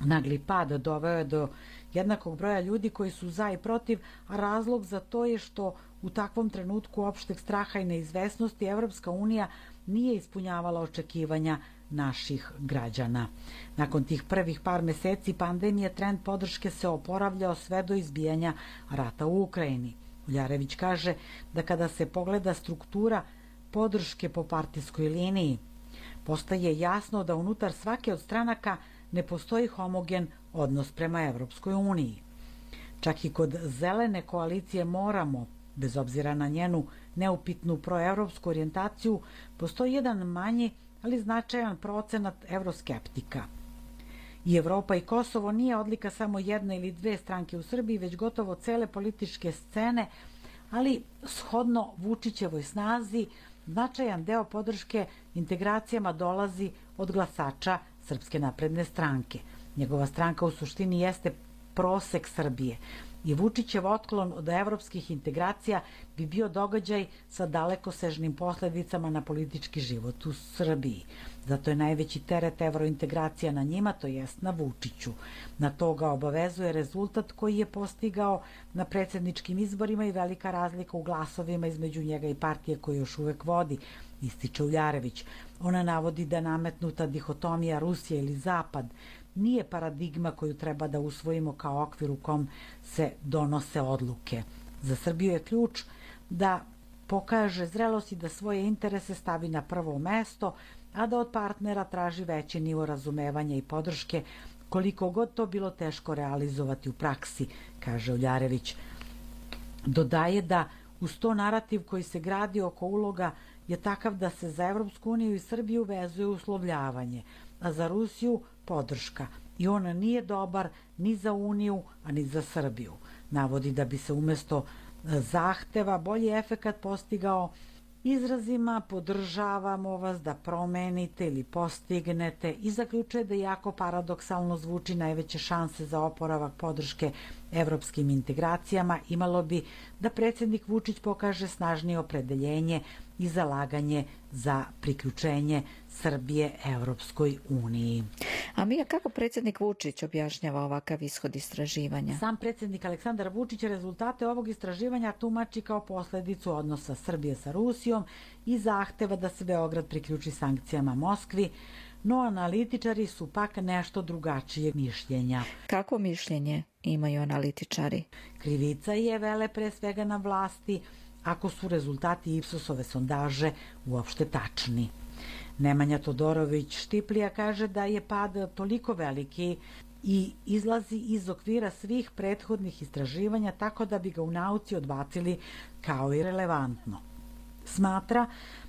[SPEAKER 11] Nagli pad doveo je do jednakog broja ljudi koji su za i protiv, a razlog za to je što u takvom trenutku opšteg straha i neizvesnosti Evropska unija nije ispunjavala očekivanja naših građana. Nakon tih prvih par meseci pandemije trend podrške se oporavljao sve do izbijanja rata u Ukrajini. Uljarević kaže da kada se pogleda struktura podrške po partijskoj liniji, postaje jasno da unutar svake od stranaka ne postoji homogen odnos prema Evropskoj uniji. Čak i kod zelene koalicije moramo, bez obzira na njenu neupitnu proevropsku orijentaciju, postoji jedan manji, ali značajan procenat evroskeptika – I Evropa i Kosovo nije odlika samo jedne ili dve stranke u Srbiji, već gotovo cele političke scene, ali shodno Vučićevoj snazi, značajan deo podrške integracijama dolazi od glasača Srpske napredne stranke. Njegova stranka u suštini jeste prosek Srbije i Vučićev otklon od evropskih integracija bi bio događaj sa dalekosežnim posledicama na politički život u Srbiji. Zato je najveći teret evrointegracija na njima, to jest na Vučiću. Na to ga obavezuje rezultat koji je postigao na predsedničkim izborima i velika razlika u glasovima između njega i partije koje još uvek vodi, ističe Uljarević. Ona navodi da nametnuta dihotomija Rusija ili Zapad nije paradigma koju treba da usvojimo kao okvir u kom se donose odluke. Za Srbiju je ključ da pokaže zrelost i da svoje interese stavi na prvo mesto, a da od partnera traži veći nivo razumevanja i podrške, koliko god to bilo teško realizovati u praksi, kaže Uljarević. Dodaje da Uz to narativ koji se gradi oko uloga je takav da se za Evropsku uniju i Srbiju vezuje uslovljavanje, a za Rusiju podrška. I ona nije dobar ni za Uniju, a ni za Srbiju. Navodi da bi se umesto e, zahteva bolji efekat postigao izrazima podržavamo vas da promenite ili postignete i zaključuje da jako paradoksalno zvuči najveće šanse za oporavak podrške evropskim integracijama imalo bi da predsednik Vučić pokaže snažnije opredeljenje i zalaganje za priključenje Srbije Evropskoj uniji.
[SPEAKER 7] A Mija, kako predsednik Vučić objašnjava ovakav ishod istraživanja?
[SPEAKER 11] Sam predsednik Aleksandar Vučić rezultate ovog istraživanja tumači kao posledicu odnosa Srbije sa Rusijom i zahteva da se Beograd priključi sankcijama Moskvi, no analitičari su pak nešto drugačije mišljenja.
[SPEAKER 7] Kako mišljenje imaju analitičari?
[SPEAKER 11] Krivica je vele pre svega na vlasti, ako su rezultati Ipsosove sondaže uopšte tačni. Nemanja Todorović Štiplija kaže da je pad toliko veliki i izlazi iz okvira svih prethodnih istraživanja tako da bi ga u nauci odbacili kao i relevantno. Smatra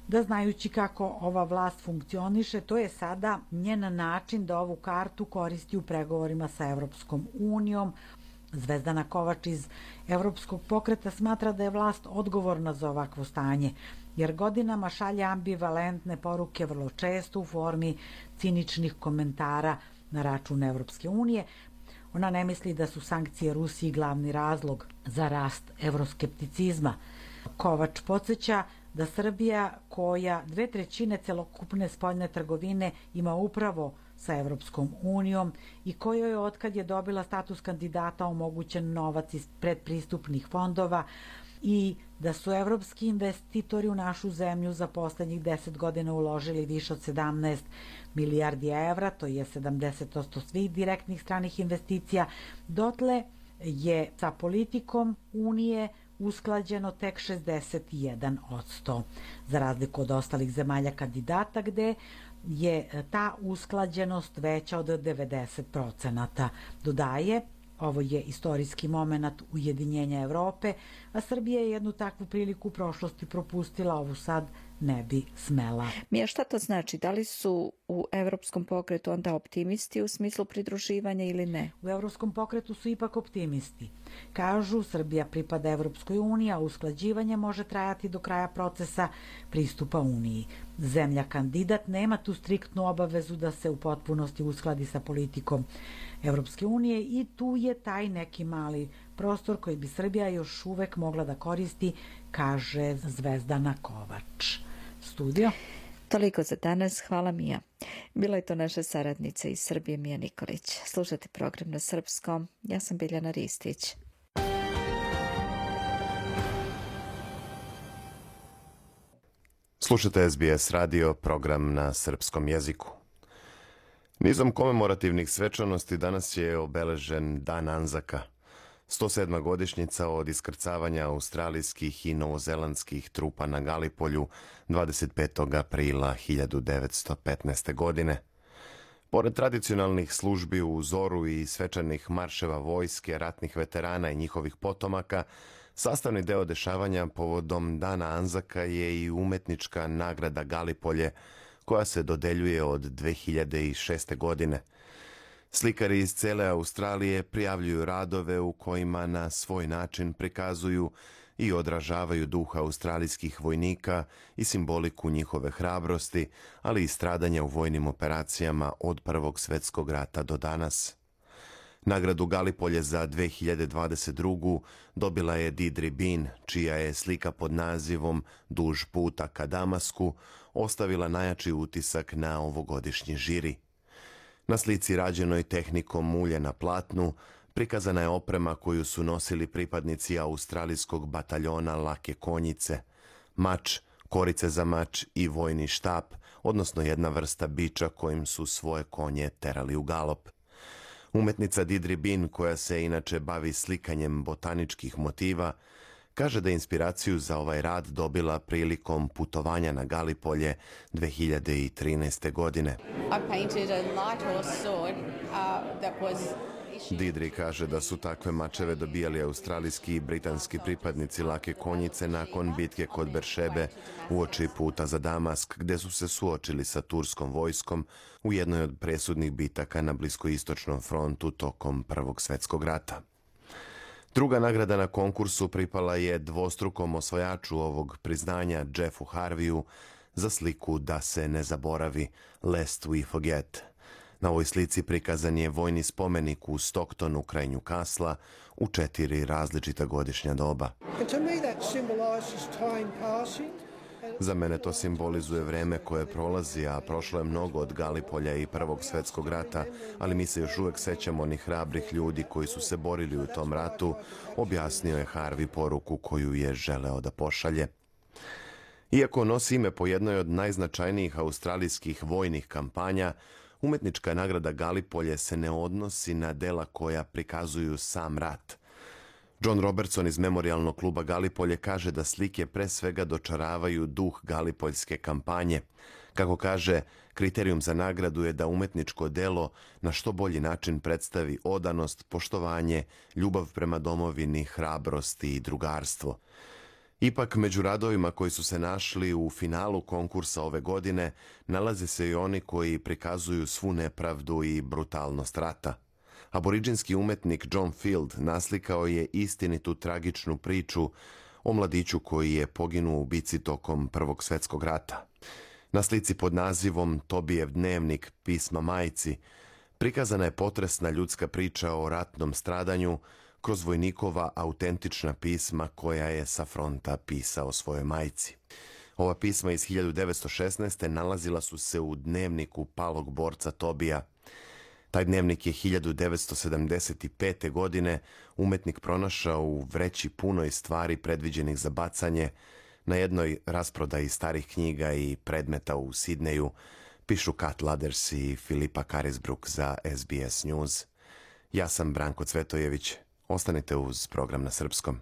[SPEAKER 11] da znajući kako ova vlast funkcioniše, to je sada njen način da ovu kartu koristi u pregovorima sa Evropskom unijom, Zvezdana Kovač iz Evropskog pokreta smatra da je vlast odgovorna za ovakvo stanje, jer godinama šalje ambivalentne poruke vrlo često u formi ciničnih komentara na račun Evropske unije. Ona ne misli da su sankcije Rusiji glavni razlog za rast evroskepticizma. Kovač podsjeća da Srbija, koja dve trećine celokupne spoljne trgovine ima upravo sa Evropskom unijom i kojoj je otkad je dobila status kandidata omogućen novac iz predpristupnih fondova i da su evropski investitori u našu zemlju za poslednjih 10 godina uložili više od 17 milijardi evra, to je 70% svih direktnih stranih investicija, dotle je sa politikom Unije usklađeno tek 61%, za razliku od ostalih zemalja kandidata gde je ta usklađenost veća od 90%. Dodaje, ovo je istorijski moment ujedinjenja Evrope, a Srbija je jednu takvu priliku u prošlosti propustila, ovu sad ne bi smela.
[SPEAKER 7] Mija, šta to znači? Da li su u Evropskom pokretu onda optimisti u smislu pridruživanja ili ne?
[SPEAKER 11] U Evropskom pokretu su ipak optimisti. Kažu, Srbija pripada Evropskoj uniji, a usklađivanje može trajati do kraja procesa pristupa Uniji. Zemlja kandidat nema tu striktnu obavezu da se u potpunosti uskladi sa politikom Evropske unije i tu je taj neki mali prostor koji bi Srbija još uvek mogla da koristi, kaže Zvezdana Kovač. Studio.
[SPEAKER 7] Toliko za danas, hvala Mija. Bila je to naša saradnica iz Srbije Mija Nikolić. Slušajte program na srpskom. Ja sam Biljana Ristić.
[SPEAKER 1] Slušate SBS radio, program na srpskom jeziku. Nizom komemorativnih svečanosti danas je obeležen Dan Anzaka, 107. godišnjica od iskrcavanja australijskih i novozelandskih trupa na Galipolju 25. aprila 1915. godine. Pored tradicionalnih službi u Zoru i svečanih marševa vojske, ratnih veterana i njihovih potomaka, sastavni deo dešavanja povodom Dana Anzaka je i umetnička nagrada Galipolje, koja se dodeljuje od 2006. godine. Slikari iz cele Australije prijavljuju radove u kojima na svoj način prikazuju i odražavaju duh australijskih vojnika i simboliku njihove hrabrosti, ali i stradanja u vojnim operacijama od Prvog svetskog rata do danas. Nagradu Galipolje za 2022. dobila je Didri Bin, čija je slika pod nazivom Duž puta ka Damasku ostavila najjači utisak na ovogodišnji žiri. Na slici rađenoj tehnikom mulje na platnu prikazana je oprema koju su nosili pripadnici australijskog bataljona Lake konjice, mač, korice za mač i vojni štap, odnosno jedna vrsta biča kojim su svoje konje terali u galop. Umetnica Didri Bin, koja se inače bavi slikanjem botaničkih motiva, kaže da je inspiraciju za ovaj rad dobila prilikom putovanja na Galipolje 2013. godine.
[SPEAKER 12] Uh,
[SPEAKER 1] Didri kaže da su takve mačeve dobijali australijski i britanski pripadnici lake konjice nakon bitke kod Beršebe u oči puta za Damask, gde su se suočili sa turskom vojskom u jednoj od presudnih bitaka na bliskoistočnom frontu tokom Prvog svetskog rata. Druga nagrada na konkursu pripala je dvostrukom osvajaču ovog priznanja Jeffu Harviju za sliku Da se ne zaboravi, Lest we forget. Na ovoj slici prikazan je vojni spomenik u Stocktonu kraj Newcasla u četiri različita godišnja doba. Za mene to simbolizuje vreme koje prolazi, a prošlo je mnogo od Galipolja i Prvog svetskog rata, ali mi se još uvek sećamo onih hrabrih ljudi koji su se borili u tom ratu, objasnio je Harvey poruku koju je želeo da pošalje. Iako nosi ime po jednoj od najznačajnijih australijskih vojnih kampanja, umetnička nagrada Galipolje se ne odnosi na dela koja prikazuju sam rat – John Robertson iz Memorialnog kluba Galipolje kaže da slike pre svega dočaravaju duh Galipoljske kampanje. Kako kaže, kriterijum za nagradu je da umetničko delo na što bolji način predstavi odanost, poštovanje, ljubav prema domovini, hrabrost i drugarstvo. Ipak, među radovima koji su se našli u finalu konkursa ove godine, nalaze se i oni koji prikazuju svu nepravdu i brutalnost rata – aboriđinski umetnik John Field naslikao je istinitu tragičnu priču o mladiću koji je poginuo u bici tokom Prvog svetskog rata. Na slici pod nazivom Tobijev dnevnik pisma majci prikazana je potresna ljudska priča o ratnom stradanju kroz vojnikova autentična pisma koja je sa fronta pisao svojoj majci. Ova pisma iz 1916. nalazila su se u dnevniku palog borca Tobija – Taj dnevnik je 1975. godine umetnik pronašao u vreći punoj stvari predviđenih za bacanje na jednoj rasprodaji starih knjiga i predmeta u Sidneju, pišu Kat Laders i Filipa Karisbruk za SBS News. Ja sam Branko Cvetojević. Ostanite uz program na srpskom.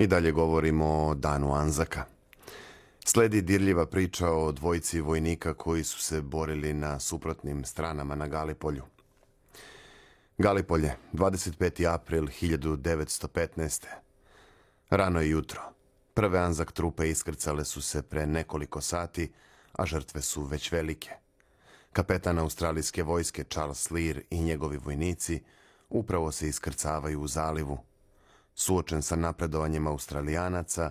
[SPEAKER 1] I dalje govorimo o danu Anzaka. Sledi dirljiva priča o dvojci vojnika koji su se borili na suprotnim stranama na Galipolju. Galipolje, 25. april 1915. Rano je jutro. Prve Anzak trupe iskrcale su se pre nekoliko sati, a žrtve su već velike. Kapetan australijske vojske Charles Lear i njegovi vojnici upravo se iskrcavaju u zalivu, Suočen sa napredovanjem Australijanaca,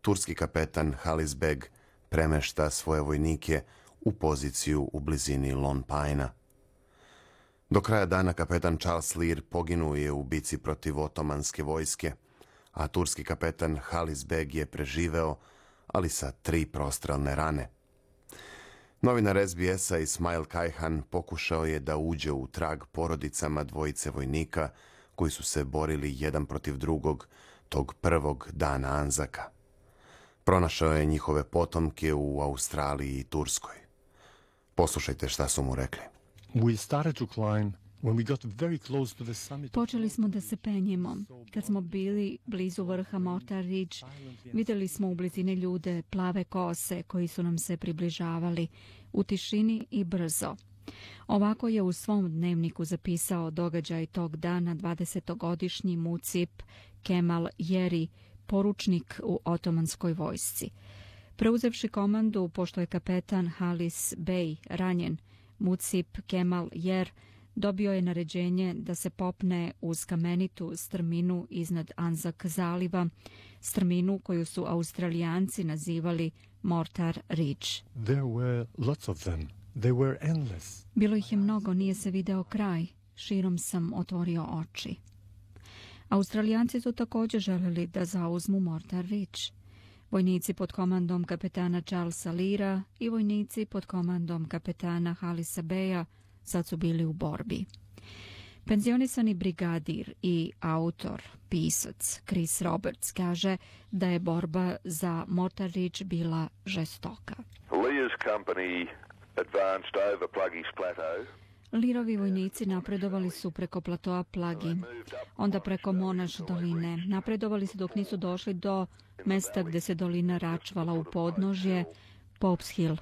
[SPEAKER 1] turski kapetan Halis Beg premešta svoje vojnike u poziciju u blizini Lone Pine-a. Do kraja dana kapetan Charles Lear poginuo je u bici protiv otomanske vojske, a turski kapetan Halis Beg je preživeo, ali sa tri prostrelne rane. Novinar SBS-a Ismail Kajhan pokušao je da uđe u trag porodicama dvojice vojnika – koji su se borili jedan protiv drugog tog prvog dana Anzaka. Pronašao je njihove potomke u Australiji i Turskoj. Poslušajte šta su mu rekli. We started to climb
[SPEAKER 7] Počeli smo da se penjemo. Kad smo bili blizu vrha Mortar Ridge, videli smo u blizini ljude plave kose koji su nam se približavali u tišini i brzo. Ovako je u svom dnevniku zapisao događaj tog dana 20-godišnji Mucip Kemal Jeri, poručnik u otomanskoj vojsci. Preuzevši komandu, pošto je kapetan Halis Bey ranjen, Mucip Kemal Jer dobio je naređenje da se popne uz kamenitu strminu iznad Anzak zaliva, strminu koju su australijanci nazivali Mortar Ridge. There were lots of them. They were endless. Bilo ih je mnogo, nije se video kraj. Širom sam otvorio oči. Australijanci su također želeli da zauzmu Mortar Ridge. Vojnici pod komandom kapetana Charlesa Lira i vojnici pod komandom kapetana Halisa Beja sad su bili u borbi. Penzionisani brigadir i autor, pisac Chris Roberts kaže da je borba za Mortar Ridge bila žestoka.
[SPEAKER 12] Lear's company advanced over Pluggy's Plateau.
[SPEAKER 7] Lirovi vojnici napredovali su preko platoa Plagi, onda preko Monaš doline. Napredovali su dok nisu došli do mesta gde se dolina račvala u podnožje, Pops Hill.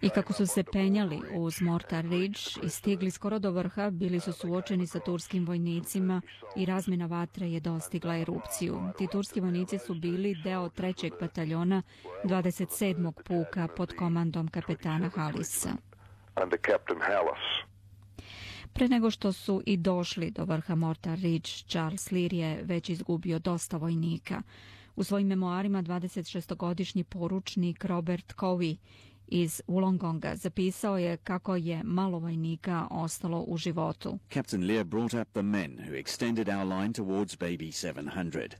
[SPEAKER 7] I kako su se penjali uz Mortar Ridge i stigli skoro do vrha, bili su suočeni sa turskim vojnicima i razmjena vatre je dostigla erupciju. Ti turski vojnici su bili deo trećeg bataljona 27. puka pod komandom kapetana Halisa. Pre nego što su i došli do vrha Mortar Ridge, Charles Lear je već izgubio dosta vojnika. U svojim memoarima 26-godišnji poručnik Robert Covey iz Wollongonga zapisao je kako je malo vojnika ostalo u životu.
[SPEAKER 12] Captain Lear brought up the men who extended our line towards baby 700.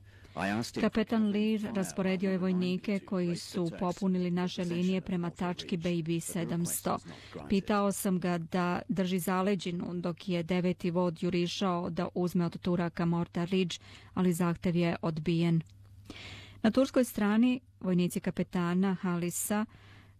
[SPEAKER 7] Kapetan Lear rasporedio je vojnike koji su popunili naše linije prema tački Baby 700. Pitao sam ga da drži zaleđinu dok je deveti vod jurišao da uzme od Turaka Mortar Ridge, ali zahtev je odbijen. Na turskoj strani vojnici kapetana Halisa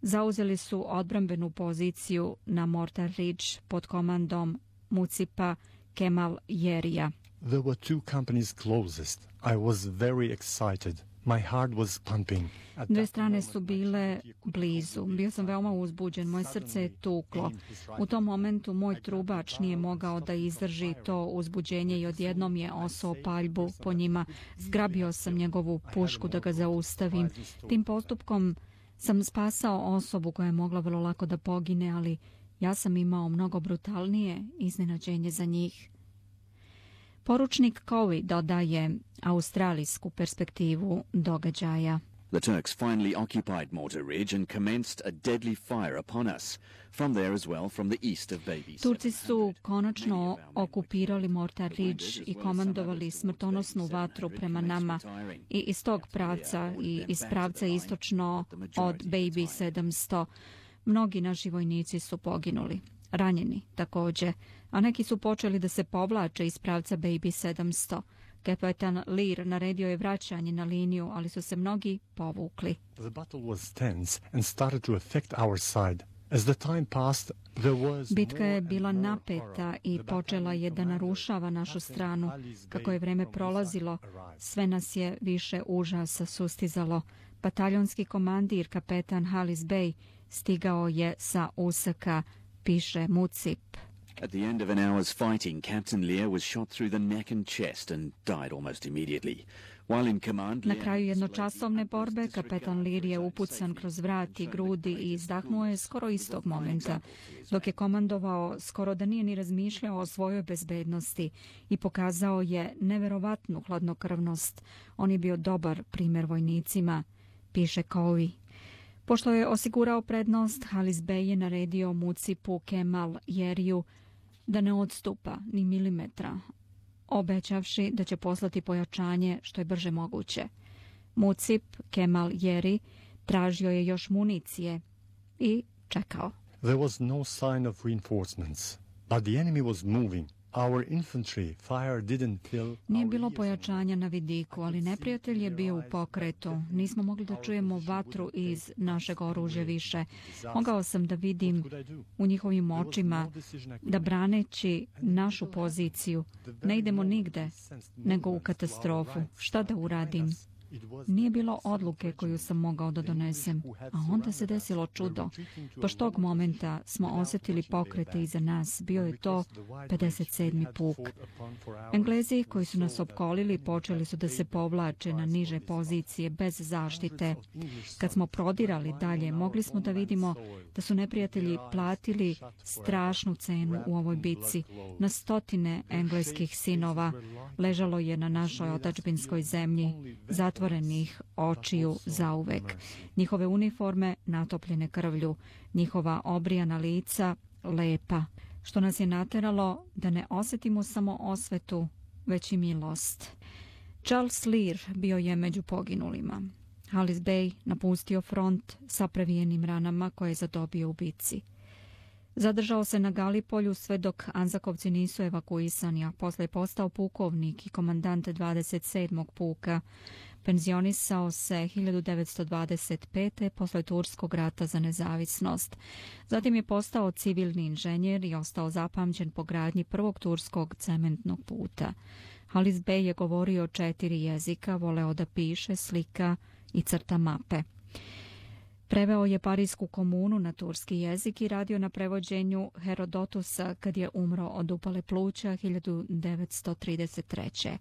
[SPEAKER 7] zauzeli su odbrambenu poziciju na Mortar Ridge pod komandom Mucipa Kemal Jerija.
[SPEAKER 13] There were two companies closest. I was very excited. My heart was pumping.
[SPEAKER 7] Dve strane su bile blizu. Bio sam veoma uzbuđen. Moje srce je tuklo. U tom momentu moj trubač nije mogao da izdrži to uzbuđenje i odjednom je osao paljbu po njima. Zgrabio sam njegovu pušku da ga zaustavim. Tim postupkom sam spasao osobu koja je mogla vrlo lako da pogine, ali ja sam imao mnogo brutalnije iznenađenje za njih. Poručnik Cowie dodaje australijsku perspektivu događaja.
[SPEAKER 12] The Turks finally occupied Mortar Ridge and commenced a deadly fire upon us. From there as well, from the east of Baby
[SPEAKER 7] Turci su konačno okupirali Mortar Ridge i komandovali smrtonosnu vatru prema nama i iz tog pravca i iz pravca istočno od Baby 700. Mnogi naši vojnici su poginuli, ranjeni takođe, a neki su počeli da se povlače iz pravca Baby 700. Kapetan Lear naredio je vraćanje na liniju, ali su se mnogi povukli.
[SPEAKER 13] The battle was tense and started to affect our side. As the time passed,
[SPEAKER 7] Bitka je bila napeta i počela je da narušava našu stranu. Kako je vreme prolazilo, sve nas je više užasa sustizalo. Bataljonski komandir, kapetan Halis Bey, stigao je sa usaka, piše Mucip.
[SPEAKER 12] At the end of an hour's fighting, Captain Lear was shot through the neck and chest and died almost immediately. While in command,
[SPEAKER 7] Na kraju jednočasovne borbe, kapetan Lear je upucan kroz vrat i grudi i izdahnuo je skoro istog momenta, dok je komandovao skoro da nije ni razmišljao o svojoj bezbednosti i pokazao je neverovatnu hladnokrvnost. On je bio dobar primjer vojnicima, piše Cowie. Pošto je osigurao prednost, Halis Bey je naredio Mucipu Kemal Jeriju da ne odstupa ni milimetra, obećavši da će poslati pojačanje što je brže moguće. Mucip Kemal Jeri tražio je još municije i čekao.
[SPEAKER 13] There was no sign of reinforcements, but the enemy was moving. Our infantry fire didn't kill
[SPEAKER 7] Nije bilo pojačanja na vidiku, ali neprijatelj je bio u pokretu. Nismo mogli da čujemo vatru iz našeg oružja više. Mogao sam da vidim u njihovim očima da braneći našu poziciju ne idemo nigde, nego u katastrofu. Šta da uradim? Nije bilo odluke koju sam mogao da donesem, a onda se desilo čudo. Baš tog momenta smo osjetili pokrete iza nas, bio je to 57. puk. Englezi koji su nas opkolili počeli su da se povlače na niže pozicije bez zaštite. Kad smo prodirali dalje, mogli smo da vidimo da su neprijatelji platili strašnu cenu u ovoj bici. Na stotine engleskih sinova ležalo je na našoj otačbinskoj zemlji, zatvorenih očiju zauvek. Njihove uniforme natopljene krvlju, njihova obrijana lica lepa, što nas je nateralo da ne osjetimo samo osvetu, već i milost. Charles Lear bio je među poginulima. Halis Bey napustio front sa previjenim ranama koje je zadobio u bici. Zadržao se na Galipolju sve dok Anzakovci nisu evakuisani, a posle je postao pukovnik i komandant 27. puka. Penzionisao se 1925. posle Turskog rata za nezavisnost. Zatim je postao civilni inženjer i ostao zapamćen po gradnji prvog turskog cementnog puta. Halis Bey je govorio četiri jezika, voleo da piše, slika i crta mape. Preveo je Parijsku komunu na turski jezik i radio na prevođenju Herodotusa kad je umro od upale pluća 1933.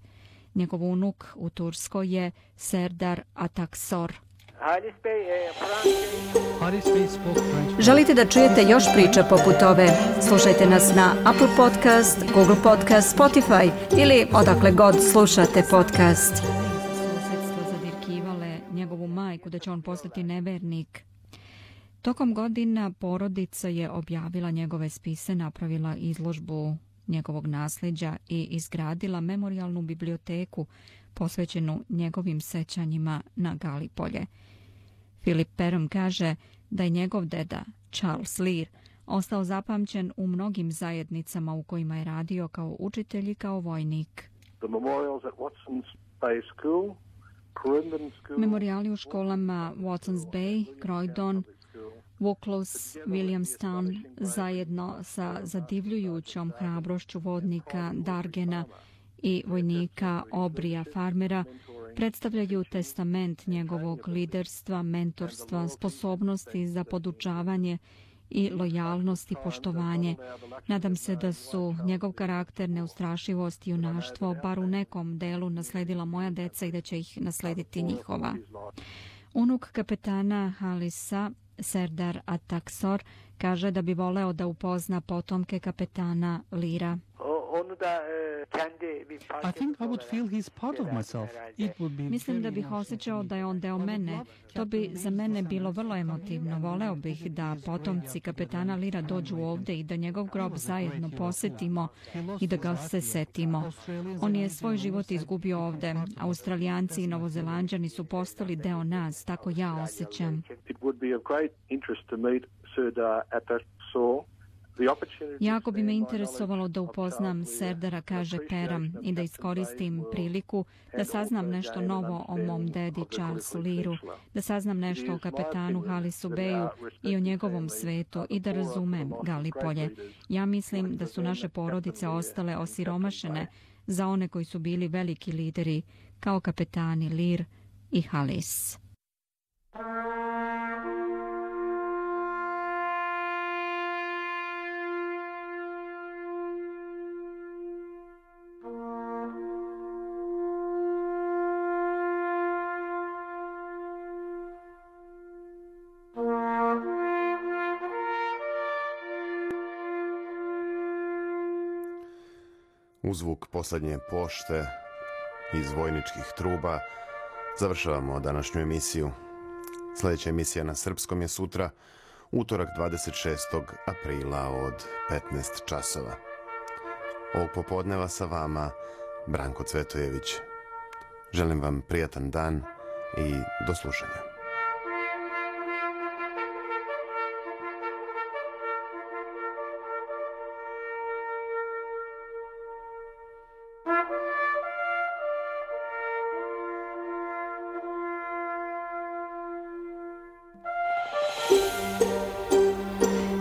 [SPEAKER 7] Njegov unuk u Turskoj je Serdar Ataksor.
[SPEAKER 14] Želite da čujete još priča poput ove? Slušajte nas na Apple Podcast, Google Podcast, Spotify ili odakle god slušate podcast.
[SPEAKER 7] Susjedstvo zadirkivale njegovu majku da će on postati nevernik. Tokom godina porodica je objavila njegove spise, napravila izložbu njegovog nasljeđa i izgradila memorialnu biblioteku posvećenu njegovim sećanjima na Galipolje. Filip Perom kaže da je njegov deda, Charles Lear, ostao zapamćen u mnogim zajednicama u kojima je radio kao učitelj i kao vojnik. Memorijali u školama Watson's Bay, Croydon, Vuklos Williamstown zajedno sa zadivljujućom hrabrošću vodnika Dargena i vojnika Obrija Farmera predstavljaju testament njegovog liderstva, mentorstva, sposobnosti za podučavanje i lojalnost i poštovanje. Nadam se da su njegov karakter, neustrašivost i junaštvo bar u nekom delu nasledila moja deca i da će ih naslediti njihova. Unuk kapetana Halisa Serdar Ataksor kaže da bi voleo da upozna potomke kapetana Lira.
[SPEAKER 15] I think I would feel he's part of myself. It would be
[SPEAKER 7] Mislim da bih osjećao da je on deo mene. To bi za mene bilo vrlo emotivno. Voleo bih da potomci kapetana Lira dođu ovde i da njegov grob zajedno posetimo i da ga se setimo. On je svoj život izgubio ovde. Australijanci i novozelanđani su postali deo nas, tako ja osjećam.
[SPEAKER 16] It would be of great interest to meet Serdar Ataksor
[SPEAKER 7] Jako bi me interesovalo da upoznam Serdara, kaže Peram, i da iskoristim priliku da saznam nešto novo o mom dedi Charlesu Liru, da saznam nešto o kapetanu Halisu Beju i o njegovom svetu i da razumem Galipolje. Ja mislim da su naše porodice ostale osiromašene za one koji su bili veliki lideri kao kapetani Lir i Halis.
[SPEAKER 1] U zvuk poslednje pošte iz vojničkih truba završavamo današnju emisiju. Sljedeća emisija na srpskom je sutra, utorak 26. aprila od 15 časova. Ovog popodneva sa vama Branko Cvetojević. Želim vam prijatan dan i do slušanja.